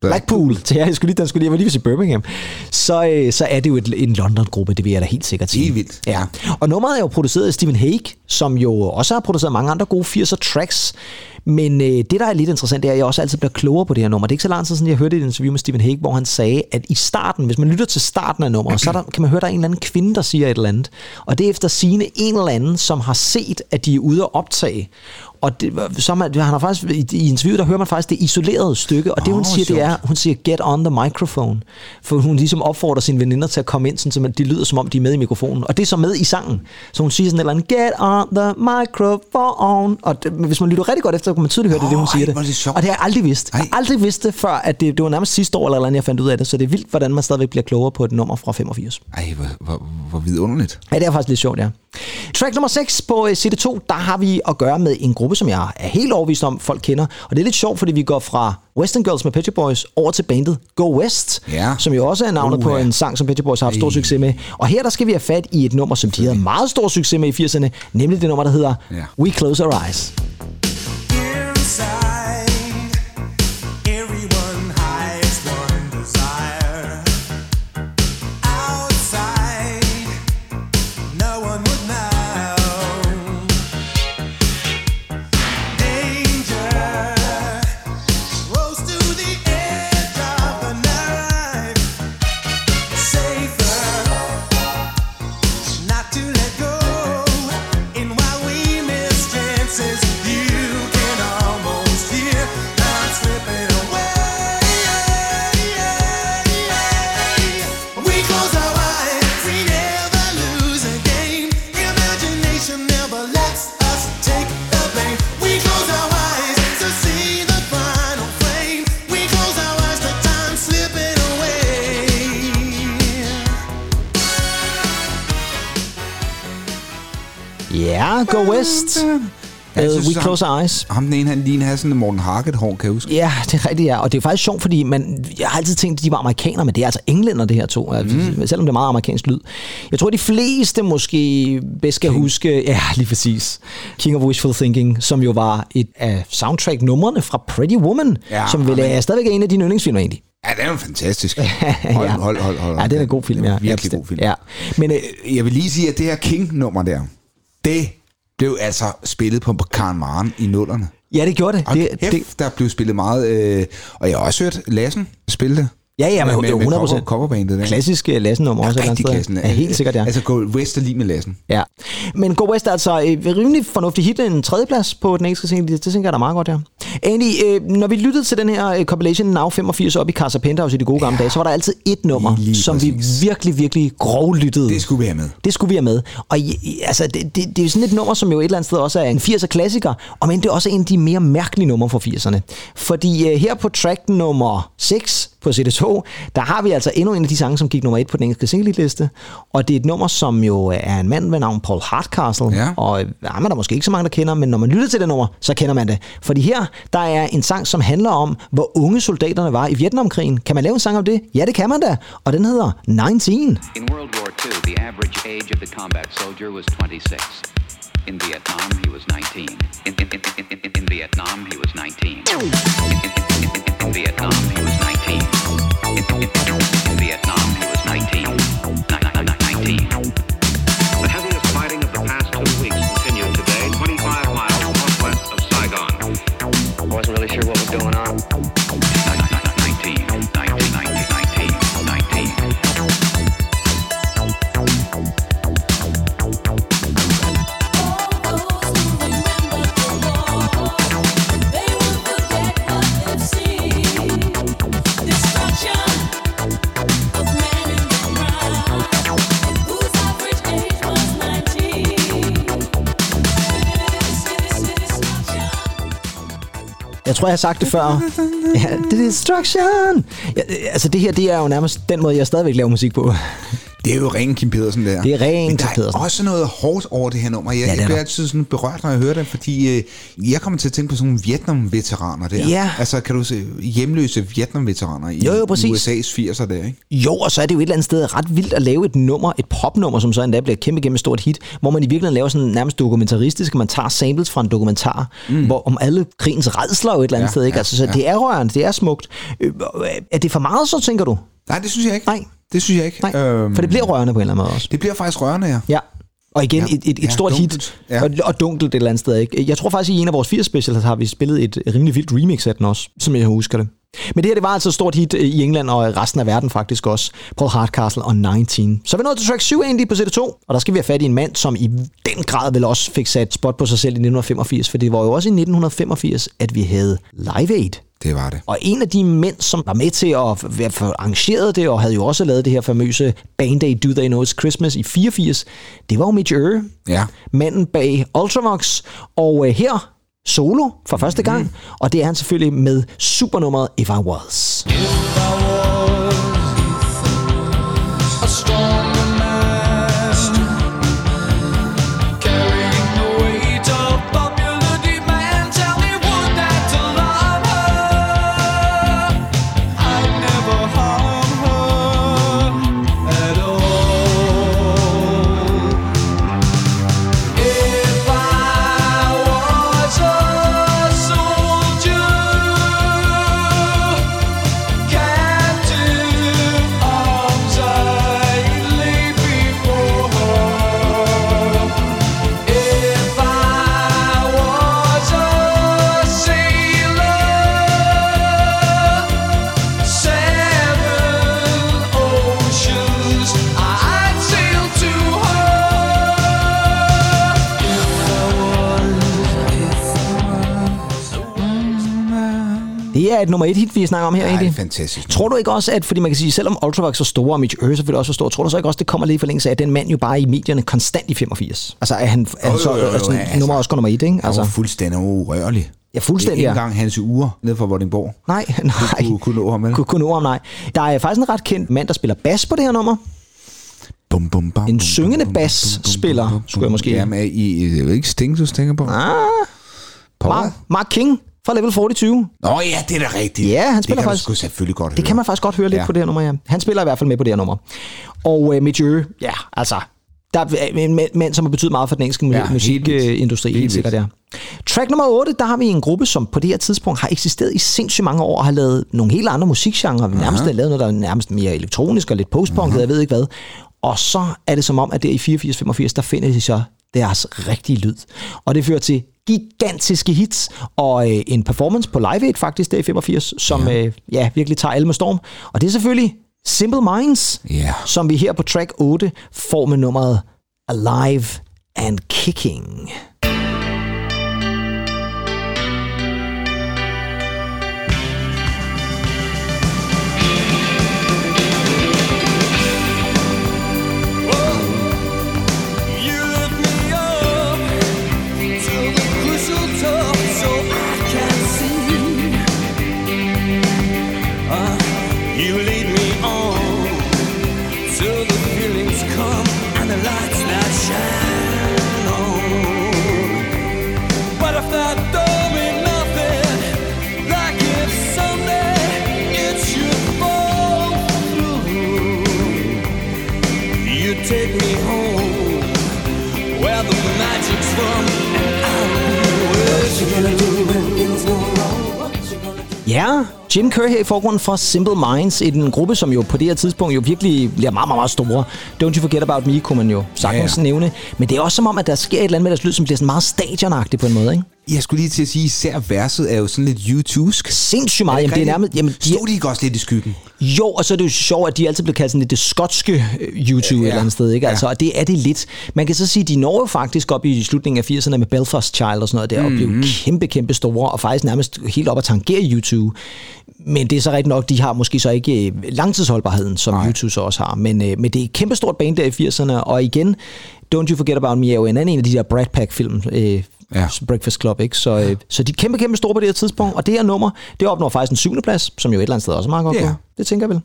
Blackpool. Til, jeg skulle lige, den skulle lige, jeg var lige ved sige Birmingham. Så, øh, så er det jo et, en London-gruppe, det vil jeg da helt sikkert sige. Helt vildt. Ja. Og nummeret er jo produceret af Stephen Hague, som jo også har produceret mange andre gode 80'er tracks. Men øh, det, der er lidt interessant, det er, at jeg også altid bliver klogere på det her nummer. Det er ikke så lang tid siden, jeg hørte et interview med Stephen Hague, hvor han sagde, at i starten, hvis man lytter til starten af nummeret, så er der, kan man høre, at der er en eller anden kvinde, der siger et eller andet. Og det er efter sine en eller anden, som har set, at de er ude at optage. Og det, så man, han har faktisk, i, i interviewet, der hører man faktisk det isolerede stykke, og det hun Åh, siger, det er, sjovt. hun siger, get on the microphone. For hun ligesom opfordrer sine veninder til at komme ind, sådan, så man- de lyder som om, de er med i mikrofonen. Og det er så med i sangen. Så hun siger sådan et eller andet, get on the microphone. Og det, hvis man lytter rigtig godt efter, kan man tydeligt høre, det er det, hun siger ej, det. det sjovt. Og det har jeg aldrig vidst. Jeg har Ej. aldrig vidst det, før at det, det var nærmest sidste år, eller, et eller andet, jeg fandt ud af det. Så det er vildt, hvordan man stadigvæk bliver klogere på et nummer fra 85. Ej, hvor, hvor, hvor vidunderligt. Ja, det er faktisk lidt sjovt, ja. Track nummer 6 på øh, CD2, der har vi at gøre med en gruppe, som jeg er helt overbevist om, folk kender. Og det er lidt sjovt, fordi vi går fra Western Girls med Pet Boys over til bandet Go West, Ja. som jo også er navnet Uh, på en sang, som Pet Boys har haft stor Ej. succes med. Og her der skal vi have fat i et nummer, som de havde meget stor succes med i 80'erne, nemlig det nummer, der hedder Ja. We Close Our Eyes. Ja, Go West. Synes, We ham- Close Our Eyes. Ham den ene, han ligner havde sådan en Morten Harket-hår, kan jeg huske. Ja, det er rigtigt, ja. Og det er faktisk sjovt, fordi man, jeg har altid tænkt, at de var amerikanere, men det er altså englænder, det her to. Mm. Selvom det er meget amerikansk lyd. Jeg tror, de fleste måske bedst skal huske, ja, lige præcis, King of Wishful Thinking, som jo var et af soundtrack-numrene fra Pretty Woman, Ja, som vel er stadigvæk en af dine yndlingsfilmer egentlig. Ja, det er jo fantastisk. <laughs> Hold, hold, hold, hold. Ja, det er en god film, ja. en Virkelig god film. Ja. Men øh, Jeg vil lige sige, at det her King-nummer der, det blev altså spillet på Karen Maren i nullerne. ja, det gjorde det. Og det, kæft, det der blev spillet meget, øh, og jeg har også hørt Lassen spille det. Ja, ja, men med, med, 100 cover, coverbandet der. Klassisk uh, Lassen-nummer også. eller andet Rigtig sted. klassen. Ja, helt sikkert, ja. Altså gå West er lige med Lassen. Ja, men Go West er altså øh, rimelig fornuftig hit, en tredjeplads på den engelske scene, det, det tænker jeg da meget godt, ja. Andy, øh, når vi lyttede til den her øh, compilation Now 85 op i Casa Penthouse i de gode gamle dage, så var der altid et nummer, Lige som vi præcis. virkelig, virkelig grovlyttede. Det skulle vi have med. Det skulle vi have med. Og altså, det, det, det er jo sådan et nummer, som jo et eller andet sted også er en 80'er klassiker, og men det er også en af de mere mærkelige numre fra 80'erne. Fordi øh, her på track nummer 6 på CD2, der har vi altså endnu en af de sange, som gik nummer 1 på den engelske single-liste. Og det er et nummer, som jo er en mand ved navn Paul Hardcastle. Ja. Og øh, ham er der måske ikke så mange, der kender, men når man lytter til det nummer, så kender man det. Fordi her, der er en sang, som handler om, hvor unge soldaterne var i Vietnamkrigen. Kan man lave en sang om det? Ja, det kan man da. Og den hedder 19. In World War II, the average age of the combat soldier was 26. In Vietnam, he was 19. In, in, in, in, in, in Vietnam, he was 19. In, in, in, in, in Vietnam, he was 19. In, in, in, in Vietnam, he was 19. Ni- ni- ni- 19. tror, jeg har sagt det før. Ja, det er destruction! Ja, altså, det her, det er jo nærmest den måde, jeg stadigvæk laver musik på. Det er jo ren Kim Pedersen der. Det er ren der Kim Pedersen. er også noget hårdt over det her nummer. Jeg, Ja, jeg bliver der. altid sådan berørt, når jeg hører det, fordi øh, jeg kommer til at tænke på sådan nogle Vietnam-veteraner der. Ja. Altså, kan du se, hjemløse Vietnam-veteraner i Jo, jo, præcis. USA's 80'er der, ikke? Jo, og så er det jo et eller andet sted ret vildt at lave et nummer, et popnummer, som så endda bliver et kæmpe, kæmpe stort hit, hvor man i virkeligheden laver sådan nærmest dokumentaristisk, man tager samples fra en dokumentar, mm. hvor om alle krigens redsler jo et eller andet Ja, sted, ikke? Altså, så ja. det er rørende, det er smukt. Øh, Er det for meget, så tænker du? Nej, det synes jeg ikke. Nej. Det synes jeg ikke. Nej, Øhm, for det bliver rørende på en eller anden måde også. det bliver faktisk rørende, ja. Ja. Og igen, Ja. et, et, et Ja, stort dunkelt. hit, Ja. og, og dunkelt et eller andet sted. Ikke? Jeg tror faktisk, i en af vores 80 specials har vi spillet et rimelig vildt remix af den også, som jeg husker det. Men det her, det var altså et stort hit øh, i England og resten af verden faktisk også. Paul Hardcastle og 19. Så vi nået til track 7 egentlig på CD2, og der skal vi have fat i en mand, som i den grad vel også fik sat spot på sig selv i 1985, for det var jo også i 1985, at vi havde Live Aid. Det var det. Og en af de mænd, som var med til at arrangeret det, og havde jo også lavet det her famøse Band Aid Do They Know It's Christmas i 84, det var jo Mitch Ure, Ja. manden bag Ultravox, og øh, her solo for første gang, mm. og det er han selvfølgelig med supernummeret If I Was. A stronger er et nummer et hit, vi snakker om her, er egentlig. fantastisk. Tror du ikke også, at, fordi man kan sige, selvom Ultravox er store, og Mitch Ure selvfølgelig også er stor, tror du så ikke også, det kommer lidt i forlængelse af, at den mand jo bare i medierne konstant i 85? Altså, er han, er han så, jo, jo, jo, altså, altså. nummer også går nummer et, ikke? Han var Altså, fuldstændig urørlig. ja, fuldstændig, Ikke engang hans ure nede fra Vordingborg. Nej, <laughs> nej. Kunne, kunne nå ham, vel? Kunne, kunne nå ham, nej. Der er faktisk en ret kendt mand, der spiller bas på det her nummer. Bum, bum, bam, En syngende basspiller, skulle jeg måske- Jamen, I, det er ikke Sting, du tænker på? Ah? Mark, Mark King fra Level 4020. Nå ja, det er da rigtigt. Ja, han spiller det kan faktisk- sgu selvfølgelig godt Det kan man faktisk godt høre lidt Ja. på det her nummer, ja. Han spiller i hvert fald med på det her nummer. Og øh, Ure, ja, altså, der er en mand, mand, som har betydet meget for den engelske Ja, musikindustri, helt, Helt sikkert, vildt. Track nummer 8, der har vi en gruppe, som på det her tidspunkt har eksisteret i sindssygt mange år, og har lavet nogle helt andre musikgenre. Vi nærmest har lavet noget, der er nærmest mere elektronisk og lidt postpunket, jeg ved ikke hvad. Og så er det som om, at der i 84-85, der finder de så deres rigtige lyd. Og det fører til gigantiske hits, og øh, en performance på Live Aid faktisk, der i 85, som ja. Øh, ja, virkelig tager alle med storm. Og det er selvfølgelig Simple Minds, Ja. som vi her på track 8 får med nummeret Alive and Kicking. And Ja, Jim Kerr her i forgrunden fra Simple Minds, en gruppe, som jo på det her tidspunkt jo virkelig bliver meget, meget, meget store. Don't You Forget About Me, kunne man jo sagtens Ja, ja, ja. nævne. Men det er også som om, at der sker et eller andet med deres lyd, som bliver sådan meget stadionagtigt på en måde, ikke? Jeg skulle lige til at sige, især verset er jo sådan lidt YouTube-sk. Sindssygt meget. Jamen, det er nærmest... Jamen, de, Stod de ikke også lidt i skyggen? Jo, og så er det jo sjovt, at de altid bliver kaldt sådan lidt det skotske øh, YouTube ja, et eller andet sted, ikke? Altså, og det er det lidt. Man kan så sige, at de når jo faktisk op i slutningen af 80'erne med Belfast Child og sådan noget der, og blev kæmpe, kæmpe store, og faktisk nærmest helt op at tangere YouTube. Men det er så rigtigt nok, de har måske så ikke øh, langtidsholdbarheden, som Nej. YouTube så også har. Men, øh, men det er et kæmpe stort band der i 80'erne, og igen, Don't You Forget About Me er jo en anden en af de der Brad Pack-film, øh, Ja. ja. Breakfast Club, ikke? Så, øh, så de er kæmpe, kæmpe store på det her tidspunkt, og det her nummer, det opnår faktisk en syvende plads, som jo et eller andet sted også er meget godt Ja. Det tænker jeg vel.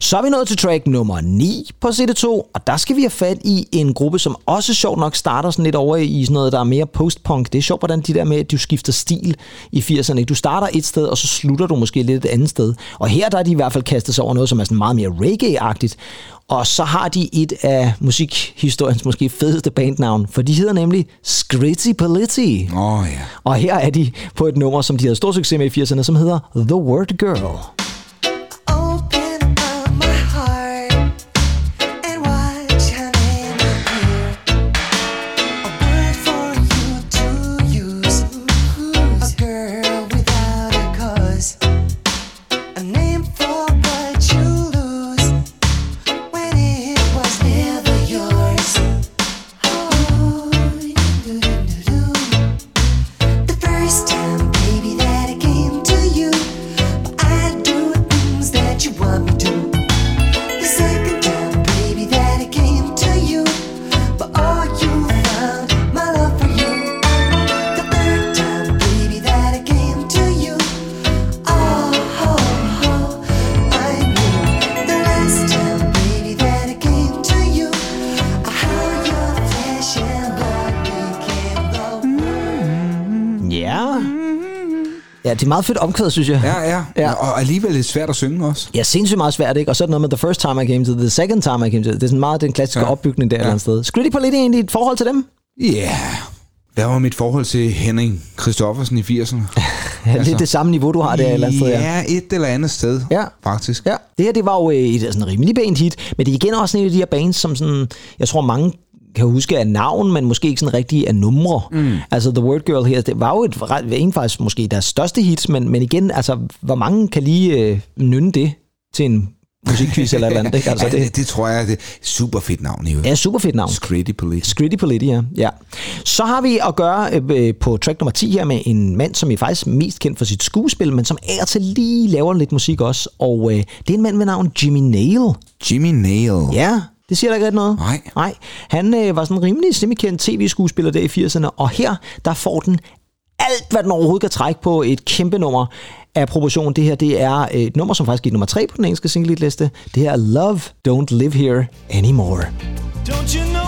Så er vi nået til track nummer 9 på CD2, og der skal vi have fat i en gruppe, som også sjovt nok starter sådan lidt over i sådan noget, der er mere post-punk. Det er sjovt, hvordan de der med, at du skifter stil i 80'erne. ikke? Du starter et sted, og så slutter du måske lidt et andet sted. Og her der er de i hvert fald kastet sig over noget, som er sådan meget mere reggae-agtigt. Og så har de et af musikhistoriens måske fedeste bandnavn, for de hedder nemlig Skritty Politti. Åh oh, ja. Og her er de på et nummer, som de havde stor succes med i 80'erne, som hedder The Word Girl. Meget fedt omkvæd, synes jeg. Ja, ja, Ja. Og alligevel lidt svært at synge også. Ja, sindssygt meget svært, ikke? Og så er det noget med the first time I came to, the second time I came to. Det er sådan meget den klassiske ja. Opbygning der ja. et eller andet sted. Skritty på lidt egentlig et forhold til dem? Ja. Yeah. Hvad var mit forhold til Henning Christoffersen i 80'erne? <laughs> Ja, altså, lidt det samme niveau, du har der et eller andet sted. Ja. Ja, et eller andet sted, Ja. faktisk. Ja, det her det var jo øh, et sådan rimelig pænt hit, men det er igen også en af de her bands, som sådan, jeg tror mange kan huske af navn, men måske ikke sådan rigtig af numre. Mm. Altså The Word Girl her, det var jo et, en faktisk måske deres største hit, men, men igen, altså, hvor mange kan lige øh, nynne det til en musikquiz eller et eller andet, ikke? Altså, ja, det, det, det tror jeg er et super fedt navn i øvrigt. Ja, super fedt navn. Skritty Police. Skritty Politti, ja. ja. Så har vi at gøre øh, øh, på track nummer 10 her med en mand, som er faktisk mest kendt for sit skuespil, men som er til lige laver lidt musik også. Og øh, det er en mand med navn Jimmy Nail. Jimmy Nail. Ja, det siger der ikke rigtig noget. Nej. Nej. Han øh, var sådan en rimelig semikendt tv-skuespiller der i 80'erne, og her, der får den alt, hvad den overhovedet kan trække på et kæmpe nummer af proportion. Det her, det er et nummer, som faktisk gik nummer 3 på den engelske single-liste. Det her er Love Don't Live Here Anymore. Don't you know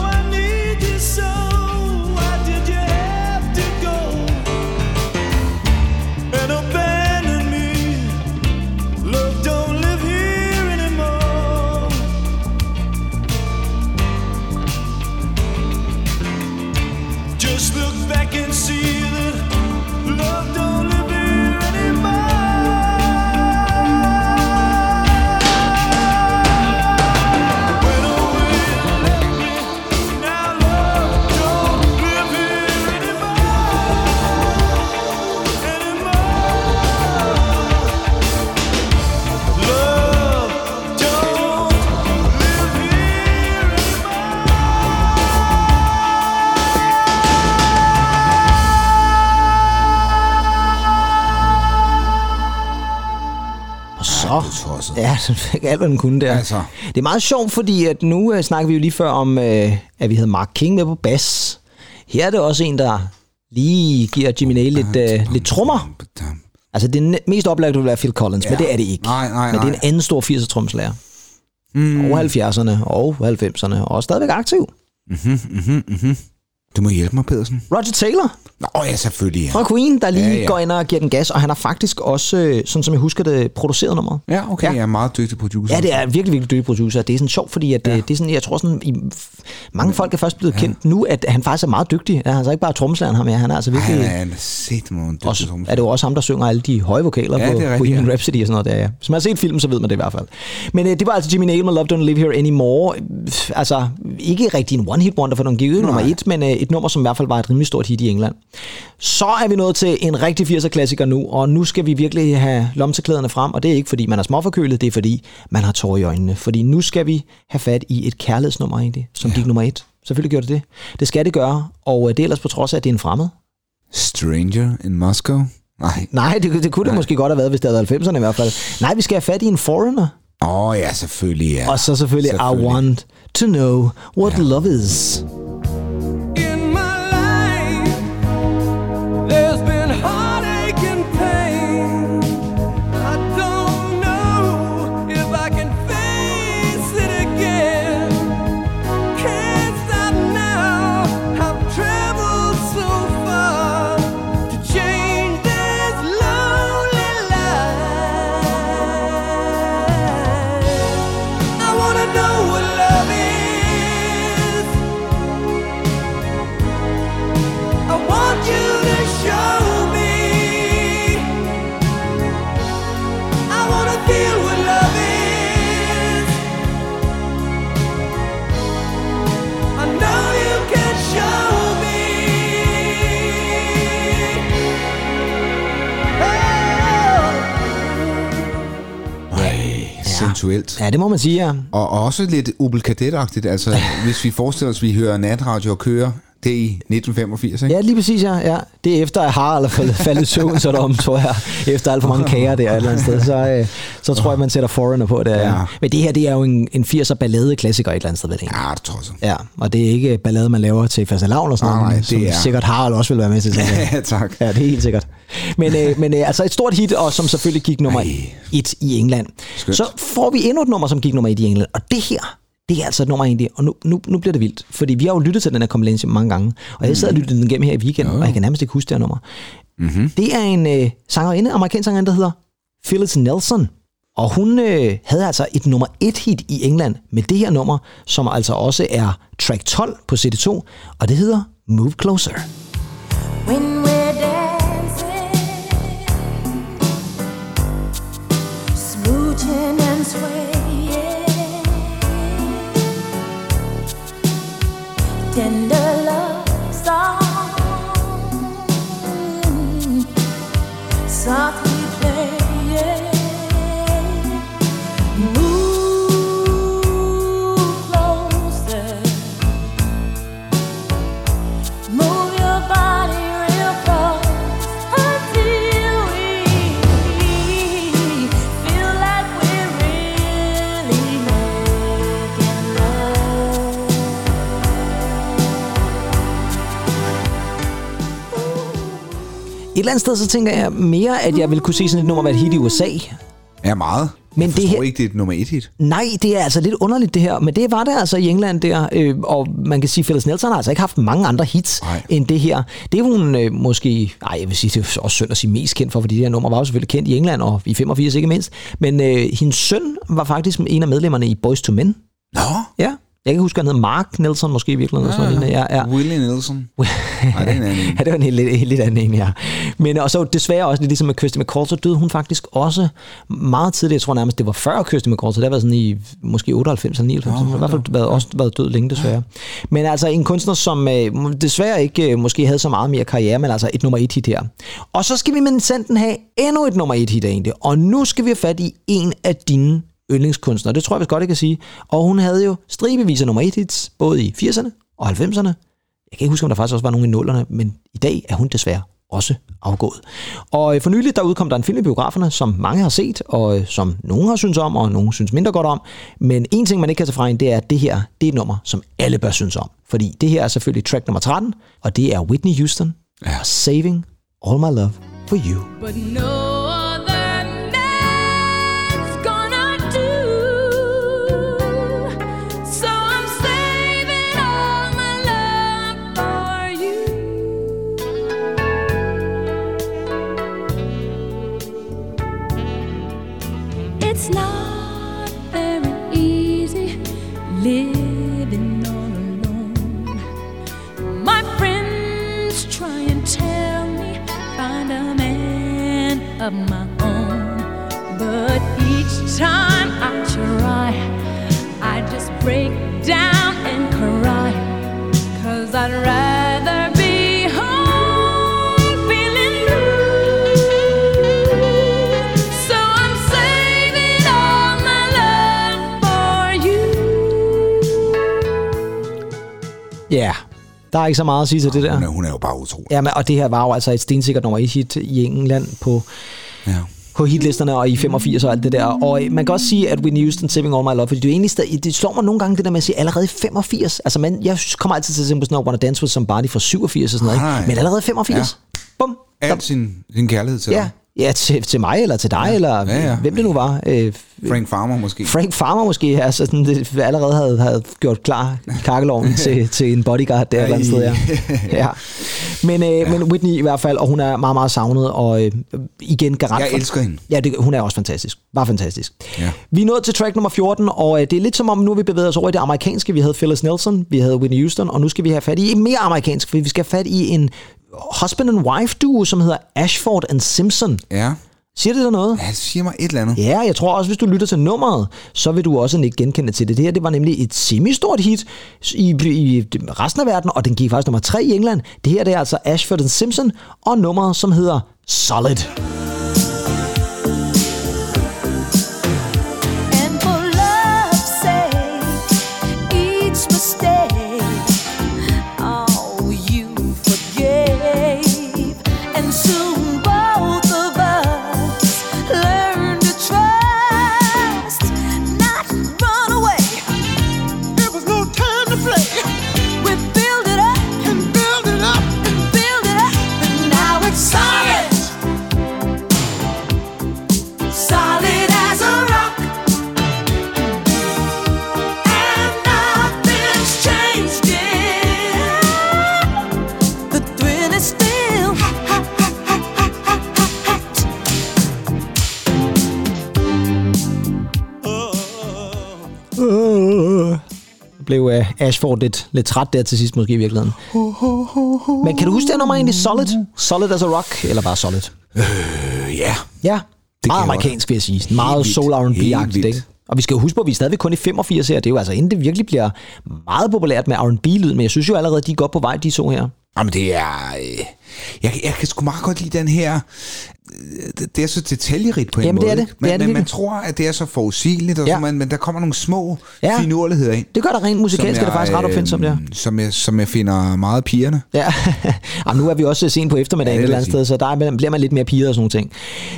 Så... tosset. Ja, den fik alt, hvad den kunne der. Altså. Det er meget sjovt, fordi at nu uh, snakker vi jo lige før om, uh, at vi havde Mark King med på bas. Her er det også en, der lige giver Jimmy Nail lidt, uh, lidt trummer. Altså det mest oplagte vil være Phil Collins, ja. men det er det ikke. Nej, nej, Men det er en anden stor 80'er tromslager. Mm. Og 70'erne og 90'erne, og stadigvæk aktiv. Mhm, mhm, mhm. Du må hjælpe mig, Pedersen. Roger Taylor Nå, ja, selvfølgelig, ja. fra Queen, der lige Ja, ja, ja. ja. går ind og giver den gas, og han har faktisk også, øh, sådan som jeg husker det, produceret nummeret. Ja, okay, ja. jeg er meget dygtig producer. Ja, det er virkelig, virkelig dygtig producer. Det er sådan sjovt, fordi at, ja. det er sådan, jeg tror sådan, i, mange folk er først blevet ja. kendt nu, at han faktisk er meget dygtig. Han er altså ikke bare tromslæren ham, ja. han er altså Ej, virkelig... han er set mig også, er det jo også ham, der synger alle de høje vokaler Ja, på Bohemian ja. Rhapsody og sådan noget der, ja. Hvis man har set filmen, så ved man det i hvert fald. Men øh, det var altså Jimmy Nail med Love Don't Live Here Anymore. Altså, ikke rigtig en one-hit wonder, for den gik jo nummer et, men øh, et nummer, som i hvert fald var et rimelig stort hit i England. Så er vi nået til en rigtig 80'er-klassiker nu, og nu skal vi virkelig have lomteklæderne frem, og det er ikke, fordi man er småforkølet, det er, fordi man har tårer i øjnene. Fordi nu skal vi have fat i et kærlighedsnummer egentlig, som ja. gik nummer et. Selvfølgelig gjorde det det. Det skal det gøre, og øh, det er ellers på trods af, at det er en fremmed. Stranger in Moscow? Nej. Nej, det, det kunne det måske godt have været, hvis det havde været 90'erne i hvert fald. Nej, vi skal have fat i en foreigner. Åh, oh, ja, selvfølgelig, ja. Og så selvfølgelig, I want to know what ja. love is. Sensuelt. Ja, det må man sige, ja. Og også lidt Opel Kadett-agtigt. Altså, <laughs> hvis vi forestiller os, at vi hører natradio og kører, det er i 1985, ikke? Ja, lige præcis, ja. ja. Det er efter, at Harald er faldet, i søvn, så om, tror jeg. Efter alt for mange kager der et eller andet sted. Så, øh, så tror jeg, man sætter Foreigner på det. Ja. Men det her, det er jo en, en 80'er ballade-klassiker et eller andet sted, ved ikke? Ja, det tror jeg så. Ja, og det er ikke ballade, man laver til fastelavn og sådan Nej, noget, nej, som det er- sikkert Harald også vil være med til. jeg. <laughs> Ja, tak. Ja, det er helt sikkert. Men, øh, men øh, altså et stort hit, og som selvfølgelig gik nummer Ej. et i England. Skønt. Så får vi endnu et nummer, som gik nummer et i England. Og det her, det er altså et nummer egentlig, og nu, nu, nu bliver det vildt. Fordi vi har jo lyttet til den her compilation mange gange, og jeg sad og lyttede den igennem her i weekenden, og jeg kan nærmest ikke huske det her nummer. Mm-hmm. Det er en øh, sangerinde, amerikansk sangerinde, der hedder Phyllis Nelson. Og hun øh, havde altså et nummer et hit i England med det her nummer, som altså også er track 12 på CD2, og det hedder Move Closer. When we're tender love song, softly eller andet sted, så tænker jeg mere, at jeg vil kunne se sådan et nummer være et hit i USA. Ja, meget. Men jeg det her- ikke, det er et nummer et hit. Nej, det er altså lidt underligt det her, men det var det altså i England der, øh, og man kan sige, at Phyllis Nelson har altså ikke haft mange andre hits Nej. end det her. Det er hun øh, måske, nej jeg vil sige, det er også synd at sige mest kendt for, fordi det her nummer var jo selvfølgelig kendt i England, og i 85 ikke mindst, men øh, hendes søn var faktisk en af medlemmerne i Boys to Men. Nå, Ja, jeg kan huske, at han hed Mark Nelson måske i virkeligheden. Ja, sådan, ja, ja. Willie Nelson. <laughs> Nej, det er en anden <laughs> en. ja, det var en helt, helt, helt anden en, ja. Men og så desværre også, lidt ligesom med Kirsty McCall, så døde hun faktisk også meget tidligt. Jeg tror nærmest, det var før Kirsty McCall, så det været sådan i måske 98 eller 99. Hun har i hvert fald været, også været død længe, desværre. Men altså en kunstner, som øh, desværre ikke øh, måske havde så meget mere karriere, men altså et nummer et hit her. Og så skal vi med sanden have endnu et nummer et hit egentlig. Og nu skal vi have fat i en af dine yndlingskunstnere. Det tror jeg vist godt, jeg kan sige. Og hun havde jo stribevis af nummer et hits, både i 80'erne og 90'erne. Jeg kan ikke huske, om der faktisk også var nogen i nullerne, men i dag er hun desværre også afgået. Og øh, for nylig der udkom der en film i biograferne, som mange har set, og øh, som nogen har synes om, og nogen synes mindre godt om. Men en ting, man ikke kan tage fra hende, det er, at det her det er et nummer, som alle bør synes om. Fordi det her er selvfølgelig track nummer 13, og det er Whitney Houston, ja. Saving All My Love For You. But no of my own, but each time I try, I just break down and cry. Cause I'd rather be home feeling blue. So I'm saving all my love for you. Yeah. Der er ikke så meget at sige til det der. Hun er, hun er jo bare utrolig. Ja, men, og det her var jo altså et stensikkert nummer 1 hit i England på, Ja. på hitlisterne og i 85 og alt det der. Og øh, man kan også sige, at Whitney Houston, Saving All My Love, fordi det, er egentlig, stadig- det slår mig nogle gange det der med at sige, allerede i 85. Altså, man, jeg kommer altid til at tænke på sådan noget, Wanna Dance With Somebody fra 87 og sådan noget. Ikke? Men allerede 85. Ja. Bum. Al sin, sin kærlighed til Ja, dig. Ja til, til mig eller til dig, ja. eller Ja, ja. hvem det nu var. Øh, Frank Farmer måske. Frank Farmer måske, altså sådan, det allerede havde, havde gjort klar i kakkeloven <laughs> til, til en bodyguard der et eller andet sted, ja. ja. Men, øh, ja. men Whitney i hvert fald, og hun er meget, meget savnet, og øh, igen garant Jeg for- elsker hende. Ja, det, hun er også fantastisk. Bare fantastisk. Ja. Vi er nået til track nummer 14, og øh, det er lidt som om, nu vi bevæget os over i det amerikanske. Vi havde Phyllis Nelson, vi havde Whitney Houston, og nu skal vi have fat i mere amerikansk, for vi skal have fat i en husband and wife duo, som hedder Ashford and Simpson. Ja. Siger det der noget? Ja, det siger mig et eller andet. Ja, jeg tror også, hvis du lytter til nummeret, så vil du også ikke genkende til det. Det her det var nemlig et semistort hit i, i resten af verden, og den gik faktisk nummer 3 i England. Det her det er altså Ashford and Simpson, og nummeret, som hedder Solid. And Ashford lidt, lidt træt der til sidst måske i virkeligheden. Men kan du huske det nummer egentlig? Solid? Solid as a rock? Eller bare Solid? Øh, ja. Ja, kan meget amerikansk vil jeg sige. Meget vildt. soul Helt R&B-agtigt, ikke? Og vi skal jo huske på, at vi er stadigvæk kun i 85 her. Det er jo altså inden det virkelig bliver meget populært med R&B-lyd, men jeg synes jo allerede, de er godt på vej, de to her. Jamen det er... Øh, jeg, jeg kan sgu meget godt lide den her... øh, Det, det er så detaljerigt på en Jamen, måde. det er det. ikke? Det Men, er det men man tror, at det er så forudsigeligt, og Ja. så, men, men der kommer nogle små Ja. finurligheder ind. Det gør der rent musikalsk, er det faktisk ret opfindsomt, ja. øh, Som jeg, som jeg finder meget pigerne. Ja, <laughs> Jamen, nu er vi også sent på eftermiddagen Ja, et eller andet sted, så der er- bliver man lidt mere piret og sådan nogle ting.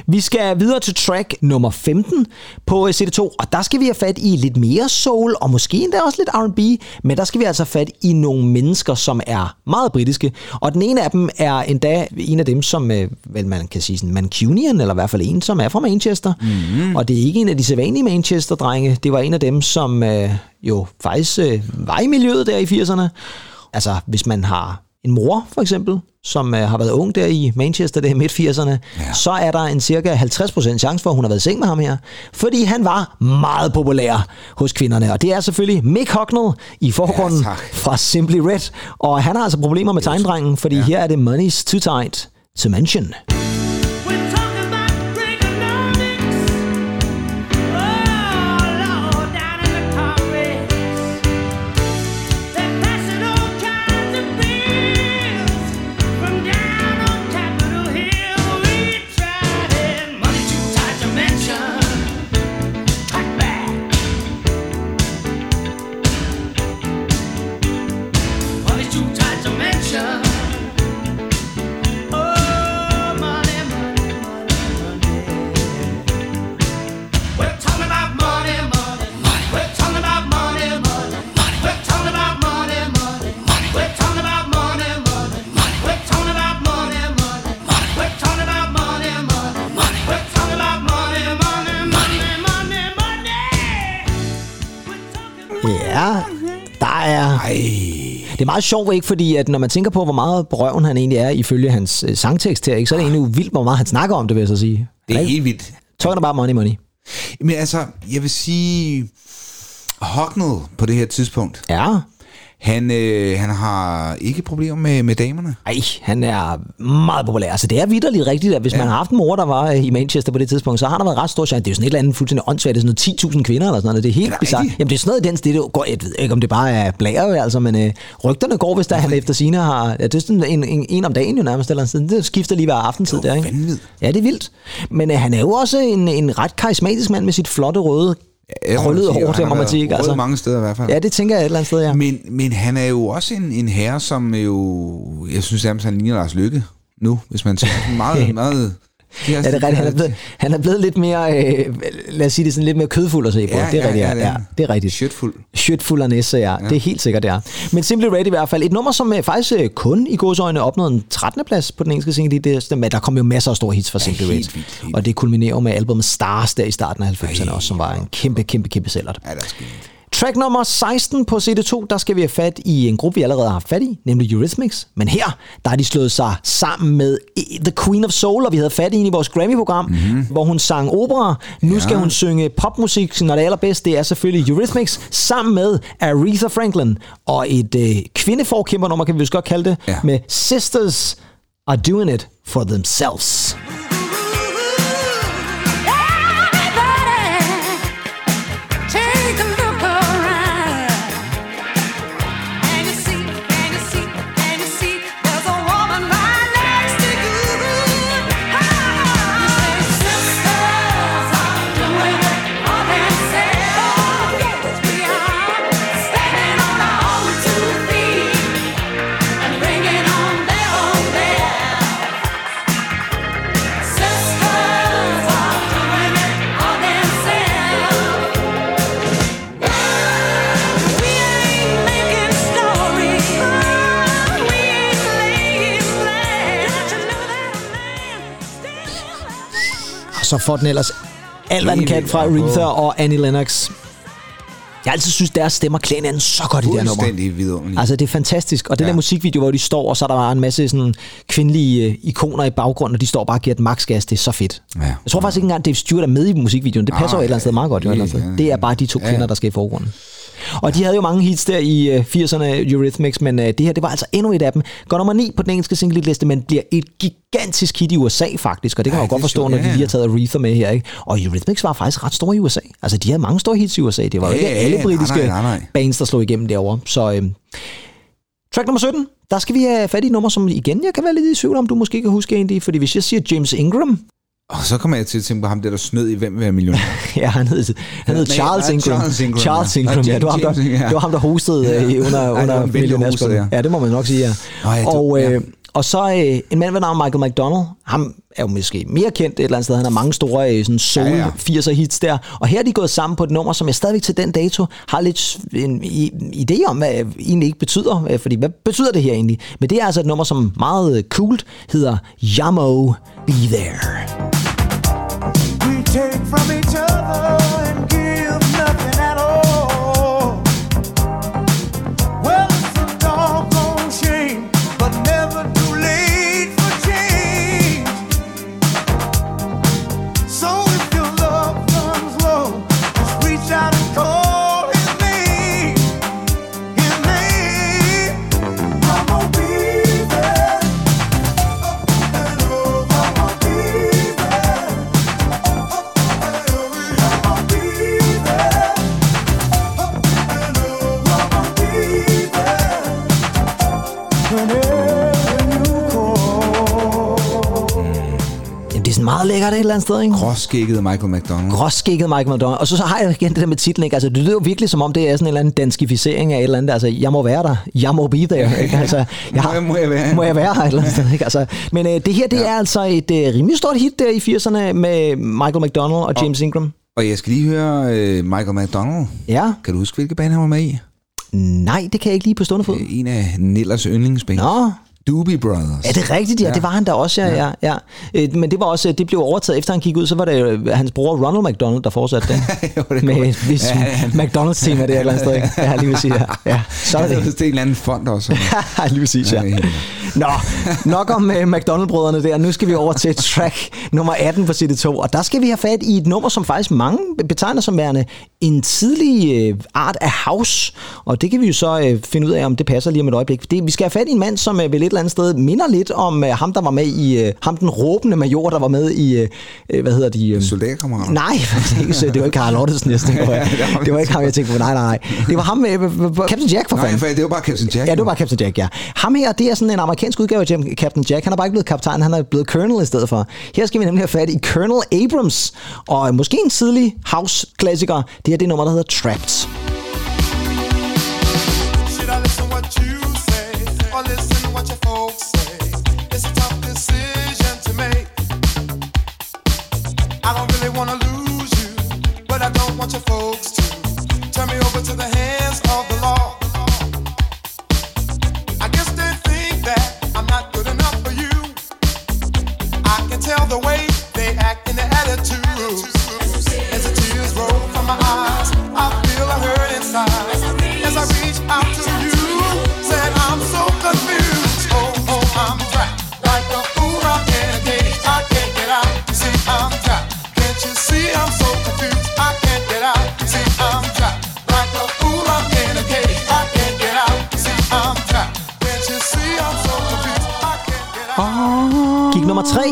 Vi skal videre til track nummer 15 på øh, CD2, og der skal vi have fat i lidt mere soul, og måske endda også lidt R&B, men der skal vi altså have fat i nogle mennesker, som er meget britiske, og den ene af dem er endda en af dem, som øh, vel man kan sige sådan Mancunian, eller i hvert fald en, som er fra Manchester, mm. og det er ikke en af de sædvanlige Manchester-drenge, det var en af dem, som øh, jo faktisk øh, var i miljøet der i 80'erne, Altså, hvis man har en mor, for eksempel, som øh, har været ung der i Manchester der i midt-80'erne, ja. så er der en cirka 50% chance for, at hun har været i seng med ham her. Fordi han var meget populær hos kvinderne. Og det er selvfølgelig Mick Hucknall i forgrunden Ja, tak. fra Simply Red. Og han har altså problemer med tegndrengen, fordi ja. her er det Money's Too Tight to Mention. Det er meget sjovt, ikke? Fordi at når man tænker på, hvor meget på røven han egentlig er ifølge hans øh, sangtekst her, ikke? så er det egentlig vildt, hvor meget han snakker om det, vil jeg så sige. Det er Ikke? helt vildt. Talking about money, money. Men altså, jeg vil sige, Hognell på det her tidspunkt, Ja. Han, øh, han har ikke problemer med, med damerne. Ej, han er meget populær. Altså, det er vidderligt rigtigt, at hvis ja. man har haft en mor, der var øh, i Manchester på det tidspunkt, så har der været ret stor chance. Det er jo sådan et eller andet fuldstændig åndssvagt. Det er sådan noget 10.000 kvinder eller sådan noget. Det er helt bizarrt. Jamen, det er sådan noget i den stil. Det går, jeg ved ikke, om det bare er blære, altså, men øh, rygterne går, hvis der han efter sine har... Ja, det er sådan en, en, en om dagen jo nærmest, eller sådan. Det skifter lige hver aftentid er der, ikke? vanvittigt. Ja, det er vildt. Men øh, han er jo også en, en ret karismatisk mand med sit flotte røde Og der han må man sige. ikke? rød mange steder i hvert fald. Ja, det tænker jeg et eller andet sted, ja. Men, men han er jo også en, en herre, som jo, jeg synes nærmest, han ligner Lars Lykke nu, hvis man siger sådan <laughs> meget, meget... Ja, det er rigtigt. Han er blevet, han er blevet lidt mere, øh, lad os sige det sådan, lidt mere kødfuld at se på. Ja, det er ja, rigtigt, ja, ja, det er ja, det er rigtigt. Shitfuld. Shitfuld af næse, ja. ja. Det er helt sikkert, det er. Men Simply Red i hvert fald. Et nummer, som øh, faktisk øh, kun i godsøjne opnåede en 13. plads på den engelske single. Det, det, men der kom jo masser af store hits fra Simply Red. helt vildt, helt Og det kulminerer med albumet Stars der i starten af 90'erne også, som var en kæmpe, kæmpe, kæmpe sælger. Ja, det er skægt. Track nummer 16 på CD2, der skal vi have fat i en gruppe, vi allerede har haft fat i, nemlig Eurythmics. Men her, der har de slået sig sammen med The Queen of Soul, og vi havde fat i hende i vores Grammy-program, mm-hmm. hvor hun sang opera. Nu ja. skal hun synge popmusik, når det allerbedste det er selvfølgelig Eurythmics, sammen med Aretha Franklin. Og et øh, kvindeforkæmpernummer, kan vi vist godt kalde det, Ja. med Sisters Are Doing It For Themselves. Så får den ellers alt, hvad den kan fra Aretha og Annie Lennox. Jeg altid synes, deres stemmer klæder hinanden så godt i det her nummer. Vidunderligt. Altså, det er fantastisk. Og den Ja. der musikvideo, hvor de står, og så er der bare en masse sådan, kvindelige øh, ikoner i baggrunden, og de står bare og giver den max gas. Det er så fedt. Ja. Jeg tror faktisk ikke engang, Dave Stewart er med i musikvideoen. Det passer Ah, jo et eller andet sted meget godt. Jo, et ja, sted. ja, Det er bare de to ja. kvinder, der skal i forgrunden. Og de havde jo mange hits der i øh, 80'erne, Eurythmics, men øh, det her, det var altså endnu et af dem. Går nummer 9 på den engelske single-liste, men bliver et gigantisk hit i USA faktisk, og det kan man jo godt forstå, når ja, de lige har taget Aretha med her. Ikke? Og Eurythmics var faktisk ret store i USA. Altså, de havde mange store hits i USA. Det var jo Ja, ikke alle britiske nej, nej, nej. bands, der slog igennem derovre. Så øh, track nummer 17, der skal vi have fat i et nummer, som igen, jeg kan være lidt i tvivl om, du måske kan huske egentlig, fordi hvis jeg siger James Ingram, Og så kommer jeg til at tænke på ham der, der snød i Hvem vil være millionær. <laughs> Ja, han hed, han hed Charles Ingram. Charles Ingram, Charles. Ingram, ja. Det var, ham, der, det var ham, der hostede Ja. ja. under, under millionærspillet. ja. Ja, det må man nok sige, ja. Nå, ja, og, ja. øh, og så øh, en mand ved navn Michael McDonald. Ham er jo måske mere kendt et eller andet sted. Han har mange store øh, sådan soul Ja, ja. 80'er hits der. Og her er de gået sammen på et nummer, som jeg stadigvæk til den dato har lidt en idé om, hvad det egentlig ikke betyder. Øh, Fordi hvad betyder det her egentlig? Men det er altså et nummer, som meget øh, coolt hedder Yamo Be There. Take from each other meget lækkert et eller andet sted, ikke? Gråskægget Michael McDonald. Gråskægget Michael McDonald. Og så, så har jeg igen det der med titlen, ikke? Altså, det lyder jo virkelig som om, det er sådan en eller anden danskificering af et eller andet. Altså, jeg må være der. Jeg må be there. Ikke? Altså, jeg Må jeg- må jeg være? Må jeg være her et eller andet sted, ikke? Altså, men øh, det her, det er altså et øh, rimelig stort hit der i 80'erne med Michael McDonald og James Ingram. Og jeg skal lige høre øh, Michael McDonald. Ja. Kan du huske, hvilke band han var med i? Nej, det kan jeg ikke lige på stående fod. Øh, En af Nillers yndlingsband. Nå, Doobie Brothers. Ja, det er rigtigt, ja. ja. Det var han da også, ja. ja. ja. Øh, Men det var også, det blev overtaget, efter han gik ud, så var det øh, hans bror Ronald McDonald, der fortsatte det. <laughs> Med et vis Ja, McDonald's-tema der et eller andet sted. ikke? Ja, lige vil sige, ja. ja. Så er det det. er en eller anden fond også. <laughs> lige præcis, ja. Nå, nok om uh, McDonald-brødrene der. Nu skal vi over til track nummer 18 på side 2. Og der skal vi have fat i et nummer, som faktisk mange betegner som værende en tidlig uh, art af house. Og det kan vi jo så uh, finde ud af, om det passer lige om et øjeblik. Det, vi skal have fat i en mand, som uh, et eller andet sted minder lidt om uh, ham, der var med i... Uh, ham den råbende major, der var med i... Uh, hvad hedder de? Uh, Soldaterkammerater. Nej, <laughs> Det var ikke Karl Ottesen, jeg tænkte på. <laughs> Det var ikke ham, jeg tænkte på. Nej, nej, nej. Det var ham med Captain Jack, for Nej, fanden. for det var bare Captain Jack. Ja, det var bare Captain Jack, ja. Ham her, det er sådan en amerikansk udgave af Captain Jack. Han er bare ikke blevet kaptajn, han er blevet colonel i stedet for. Her skal vi nemlig have fat i Colonel Abrams, og måske en tidlig house-klassiker. Det her det er nummer, der hedder Trapped. To the hands of the law. Nummer 3.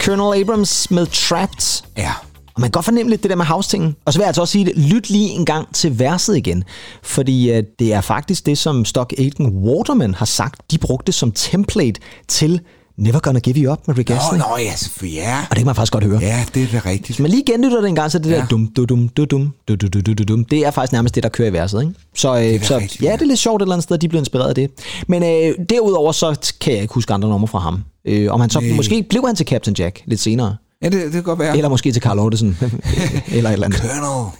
Colonel Abrams med Trapped. Ja. Og man kan godt fornemme lidt det der med house-tingen. Og så vil jeg altså også sige lyt lige en gang til verset igen. Fordi uh, det er faktisk det, som Stock Aitken Waterman har sagt. De brugte som template til Never Gonna Give You Up med Rick Nå, Astley. nå, ja, selvfølgelig, ja. Og det kan man faktisk godt høre. Ja, det er da rigtigt. Men lige genlytter det en gang, så det der Ja. dum, du, dum, du, dum, du, du, du, du, du, dum, det er faktisk nærmest det, der kører i verset. Ikke? Så, øh, da så rigtigt, ja, det er lidt sjovt et eller andet sted, at de blev inspireret af det. Men øh, derudover, så kan jeg ikke huske andre numre fra ham. Øh, om han så, Nej. måske blev han til Captain Jack lidt senere. Ja, det, det kan godt være. Eller måske til Carl Ottesen. <laughs> eller et eller andet. Colonel.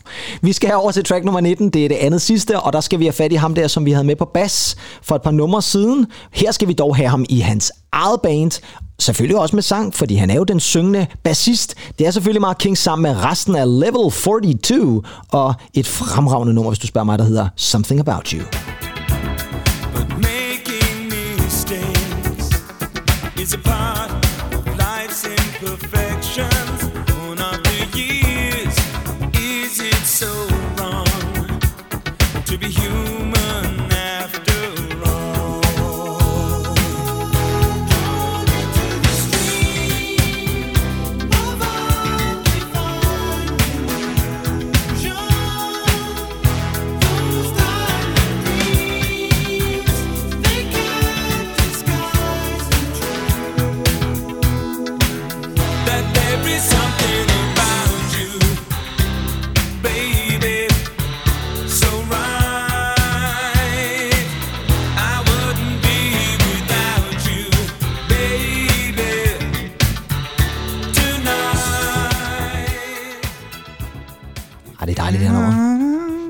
Vi skal over til track nummer 19. Det er det andet sidste, og der skal vi have fat i ham der, som vi havde med på bas for et par numre siden. Her skal vi dog have ham i hans eget band. Selvfølgelig også med sang, fordi han er jo den syngende bassist. Det er selvfølgelig Mark King sammen med resten af Level 42 og et fremragende nummer, hvis du spørger mig, der hedder Something About You.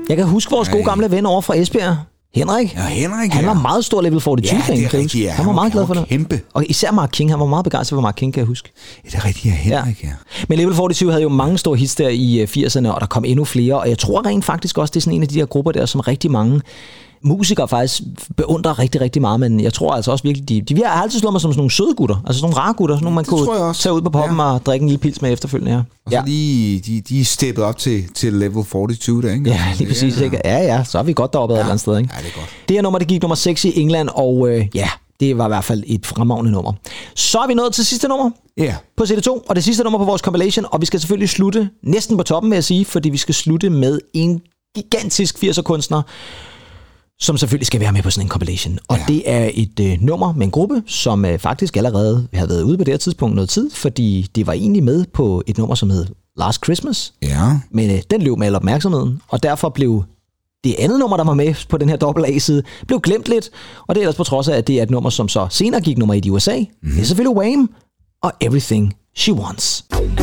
Jeg kan huske vores gode gamle ven over fra Esbjerg. Henrik. Ja, Henrik, Han ja. var meget stor level 42 Ja, fan, det er rigtigt, ja. Han var Han meget var- glad for det. var kæmpe. Og især Mark King, han var meget begejstret for Mark King, kan jeg huske. Det er rigtigt, ja, Henrik, ja. Men Level 42 havde jo mange store hits der i øh, 80'erne, og der kom endnu flere. Og jeg tror rent faktisk også, det er sådan en af de der grupper der, som rigtig mange musikere faktisk beundrer rigtig, rigtig meget, men jeg tror altså også virkelig, de, de har altid slået mig som sådan nogle søde gutter, altså sådan nogle rare gutter, sådan nogle man tror jeg kunne også. tage ud på poppen ja. og drikke en lille pils med efterfølgende, ja. Og så Ja, lige, de, de er steppet op til, til level 42 der, ikke? ja lige præcis. Ja, Ikke? Ja, ja, så er vi godt deroppe ja. et eller andet sted, ikke? Ja, det er godt. Det her nummer, det gik nummer 6 i England, og øh, ja, det var i hvert fald et fremragende nummer. Så er vi nået til sidste nummer Ja. på CD2, og det sidste nummer på vores compilation, og vi skal selvfølgelig slutte næsten på toppen, vil jeg sige, fordi vi skal slutte med en gigantisk 80'er-kunstner, som selvfølgelig skal være med på sådan en compilation. Og ja. det er et øh, nummer med en gruppe, som øh, faktisk allerede havde været ude på det her tidspunkt noget tid, fordi det var egentlig med på et nummer, som hed Last Christmas, Ja. men øh, den løb med al opmærksomheden, og derfor blev det andet nummer, der var med på den her dobbelt A-side, blev glemt lidt, og det er ellers på trods af, at det er et nummer, som så senere gik nummer 1 i USA. Mm-hmm. Det er selvfølgelig Wham! og Everything She Wants. Now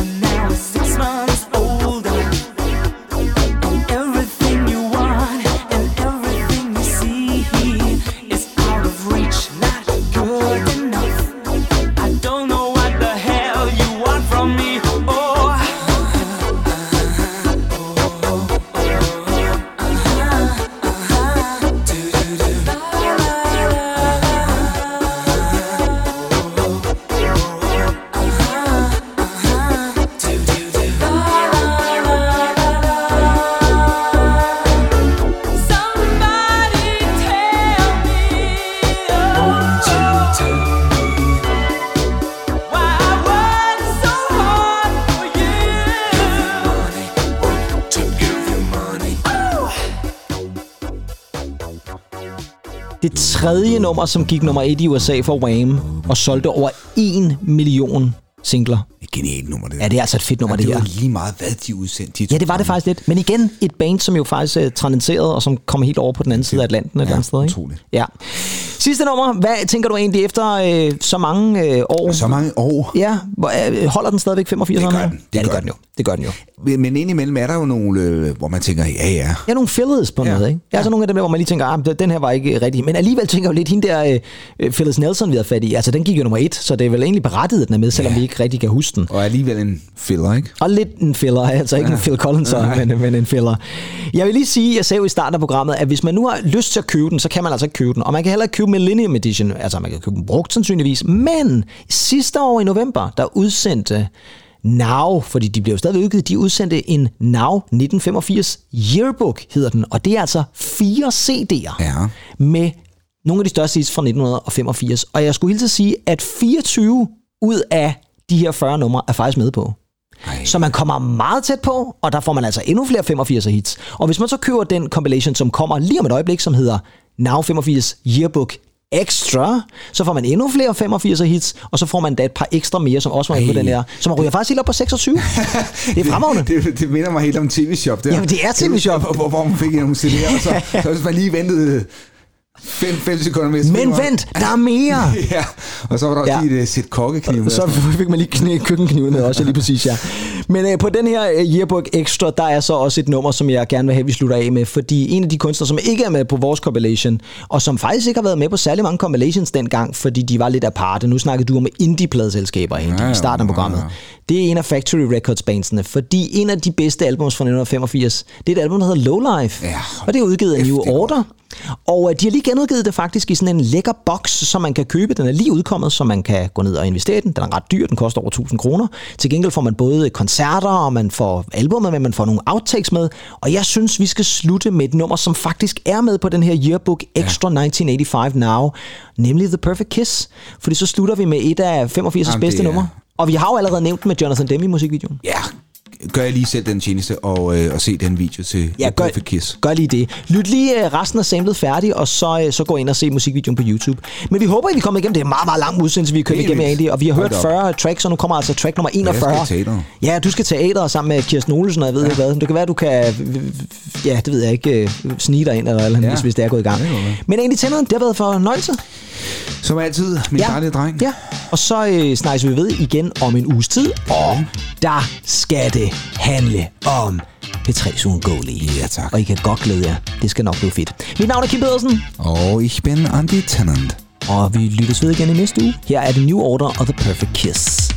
tredje nummer, som gik nummer et i USA for Wham, og solgte over 1 million singler. Et genialt nummer, det Ja, det er altså et fedt nummer, ja, det det her. var lige meget, hvad de udsendte. De Ja, det var det faktisk lidt. Men igen, et band, som jo faktisk er transcenderede, og som kommer helt over på den anden side af Atlanten et eller andet sted. Ikke? utroligt. Ja. Sidste nummer. Hvad tænker du egentlig efter øh, så mange øh, år? Så mange år. Ja, øh, holder den stadigvæk 85 Det gør år? den. Ja, det gør den jo. Det gør den jo. Men indimellem er der jo nogle, øh, hvor man tænker, ja, ja. Ja, nogle fillers på ja. noget, ikke? Ja. Altså nogle af dem der, hvor man lige tænker, ah, den her var ikke rigtig. Men alligevel tænker jeg jo lidt, hende der øh, Phyllis Nelson, vi havde fat i, altså den gik jo nummer et, så det er vel egentlig berettiget, at den er med, selvom ja. vi ikke rigtig kan huske den. Og alligevel en filler, ikke? Og lidt en filler, <laughs> altså ikke en Phil Collins, men, men en filler. Jeg vil lige sige, jeg sagde jo i starten af programmet, at hvis man nu har lyst til at købe den, så kan man altså ikke købe den. Og man kan heller ikke købe Millennium Edition, altså man kan købe den brugt sandsynligvis. Men sidste år i november, der udsendte Now, fordi de blev jo stadig udgivet, de udsendte en Now 1985 Yearbook, hedder den. Og det er altså fire CD'er Ja. med nogle af de største hits fra 1985. Og jeg skulle hilse sige, at 24 ud af de her 40 numre er faktisk med på. Ej. Så man kommer meget tæt på, og der får man altså endnu flere 85 hits. Og hvis man så køber den compilation, som kommer lige om et øjeblik, som hedder Now 85 Yearbook Extra, så får man endnu flere 85 hits, og så får man da et par ekstra mere, som også var på den her. Så man ryger faktisk helt op på 26. <laughs> Det er fremragende. Det, det, det minder mig helt om TV-shop der. Jamen, det er TV-shop. Hvor, hvor, hvor man fik nogle <laughs> CD'er, og så, så hvis man lige ventede 5 sekunder med. Men vent, der er mere! <laughs> ja, og så var der også Ja. ja. lige et sæt kokkekniv. Så <laughs> fik man lige knæ, køkkenkniven med også, lige præcis, ja. Men øh, på den her øh, Yearbook Extra, der er så også et nummer, som jeg gerne vil have, vi slutter af med, fordi en af de kunstnere, som ikke er med på vores compilation, og som faktisk ikke har været med på særlig mange compilations dengang, fordi de var lidt aparte. Nu snakkede du om indie-pladeselskaber Andy, Ja, i starten af ja, programmet. ja. Det er en af Factory Records bandsene, fordi en af de bedste albums fra 1985, det er et album, der hedder Lowlife. Ja, og det er udgivet af New det er godt. Og øh, de har lige genudgivet det faktisk i sådan en lækker boks, som man kan købe. Den er lige udkommet, så man kan gå ned og investere i den. Den er ret dyr, den koster over 1000 kroner. Til gengæld får man både koncerter, og man får albumet med, man får nogle outtakes med. Og jeg synes, vi skal slutte med et nummer, som faktisk er med på den her Yearbook Extra 1985 Now, nemlig The Perfect Kiss. Fordi så slutter vi med et af 85's Jamen, bedste er- numre. Og vi har jo allerede nævnt med Jonathan Demme i musikvideoen. Ja, gør jeg lige selv den tjeneste og, øh, og se den video til Ja, gør, Perfect Kiss. gør lige det. Lyt lige øh, resten af samlet færdig, og så, øh, så gå ind og se musikvideoen på YouTube. Men vi håber, at vi kommer igennem. Det er en meget, meget lang udsendelse, vi er kommet igennem. Andy. Og vi har hørt da op. 40 tracks, og nu kommer altså track nummer jeg 41. skal i teateret. Ja, du skal teater sammen med Kirsten Olsen, og jeg ved ikke hvad. Det kan være, du kan... Ja, det ved jeg ikke. øh, Snige dig ind, eller, eller Ja. hvis, hvis det er gået i gang. Være. Men egentlig tænder, det har været for fornøjelse. Som altid, min ja. dejlige dreng. Ja, og så øh, snakkes vi ved igen om en uges tid, og der skal det handle om P3's uundgåelige. Ja, tak. Og I kan godt glæde jer. Det skal nok blive fedt. Mit navn er Kim Pedersen, Og ich bin Andy Tennant. og vi lyttes ved igen i næste uge. Her er The New Order og The Perfect Kiss.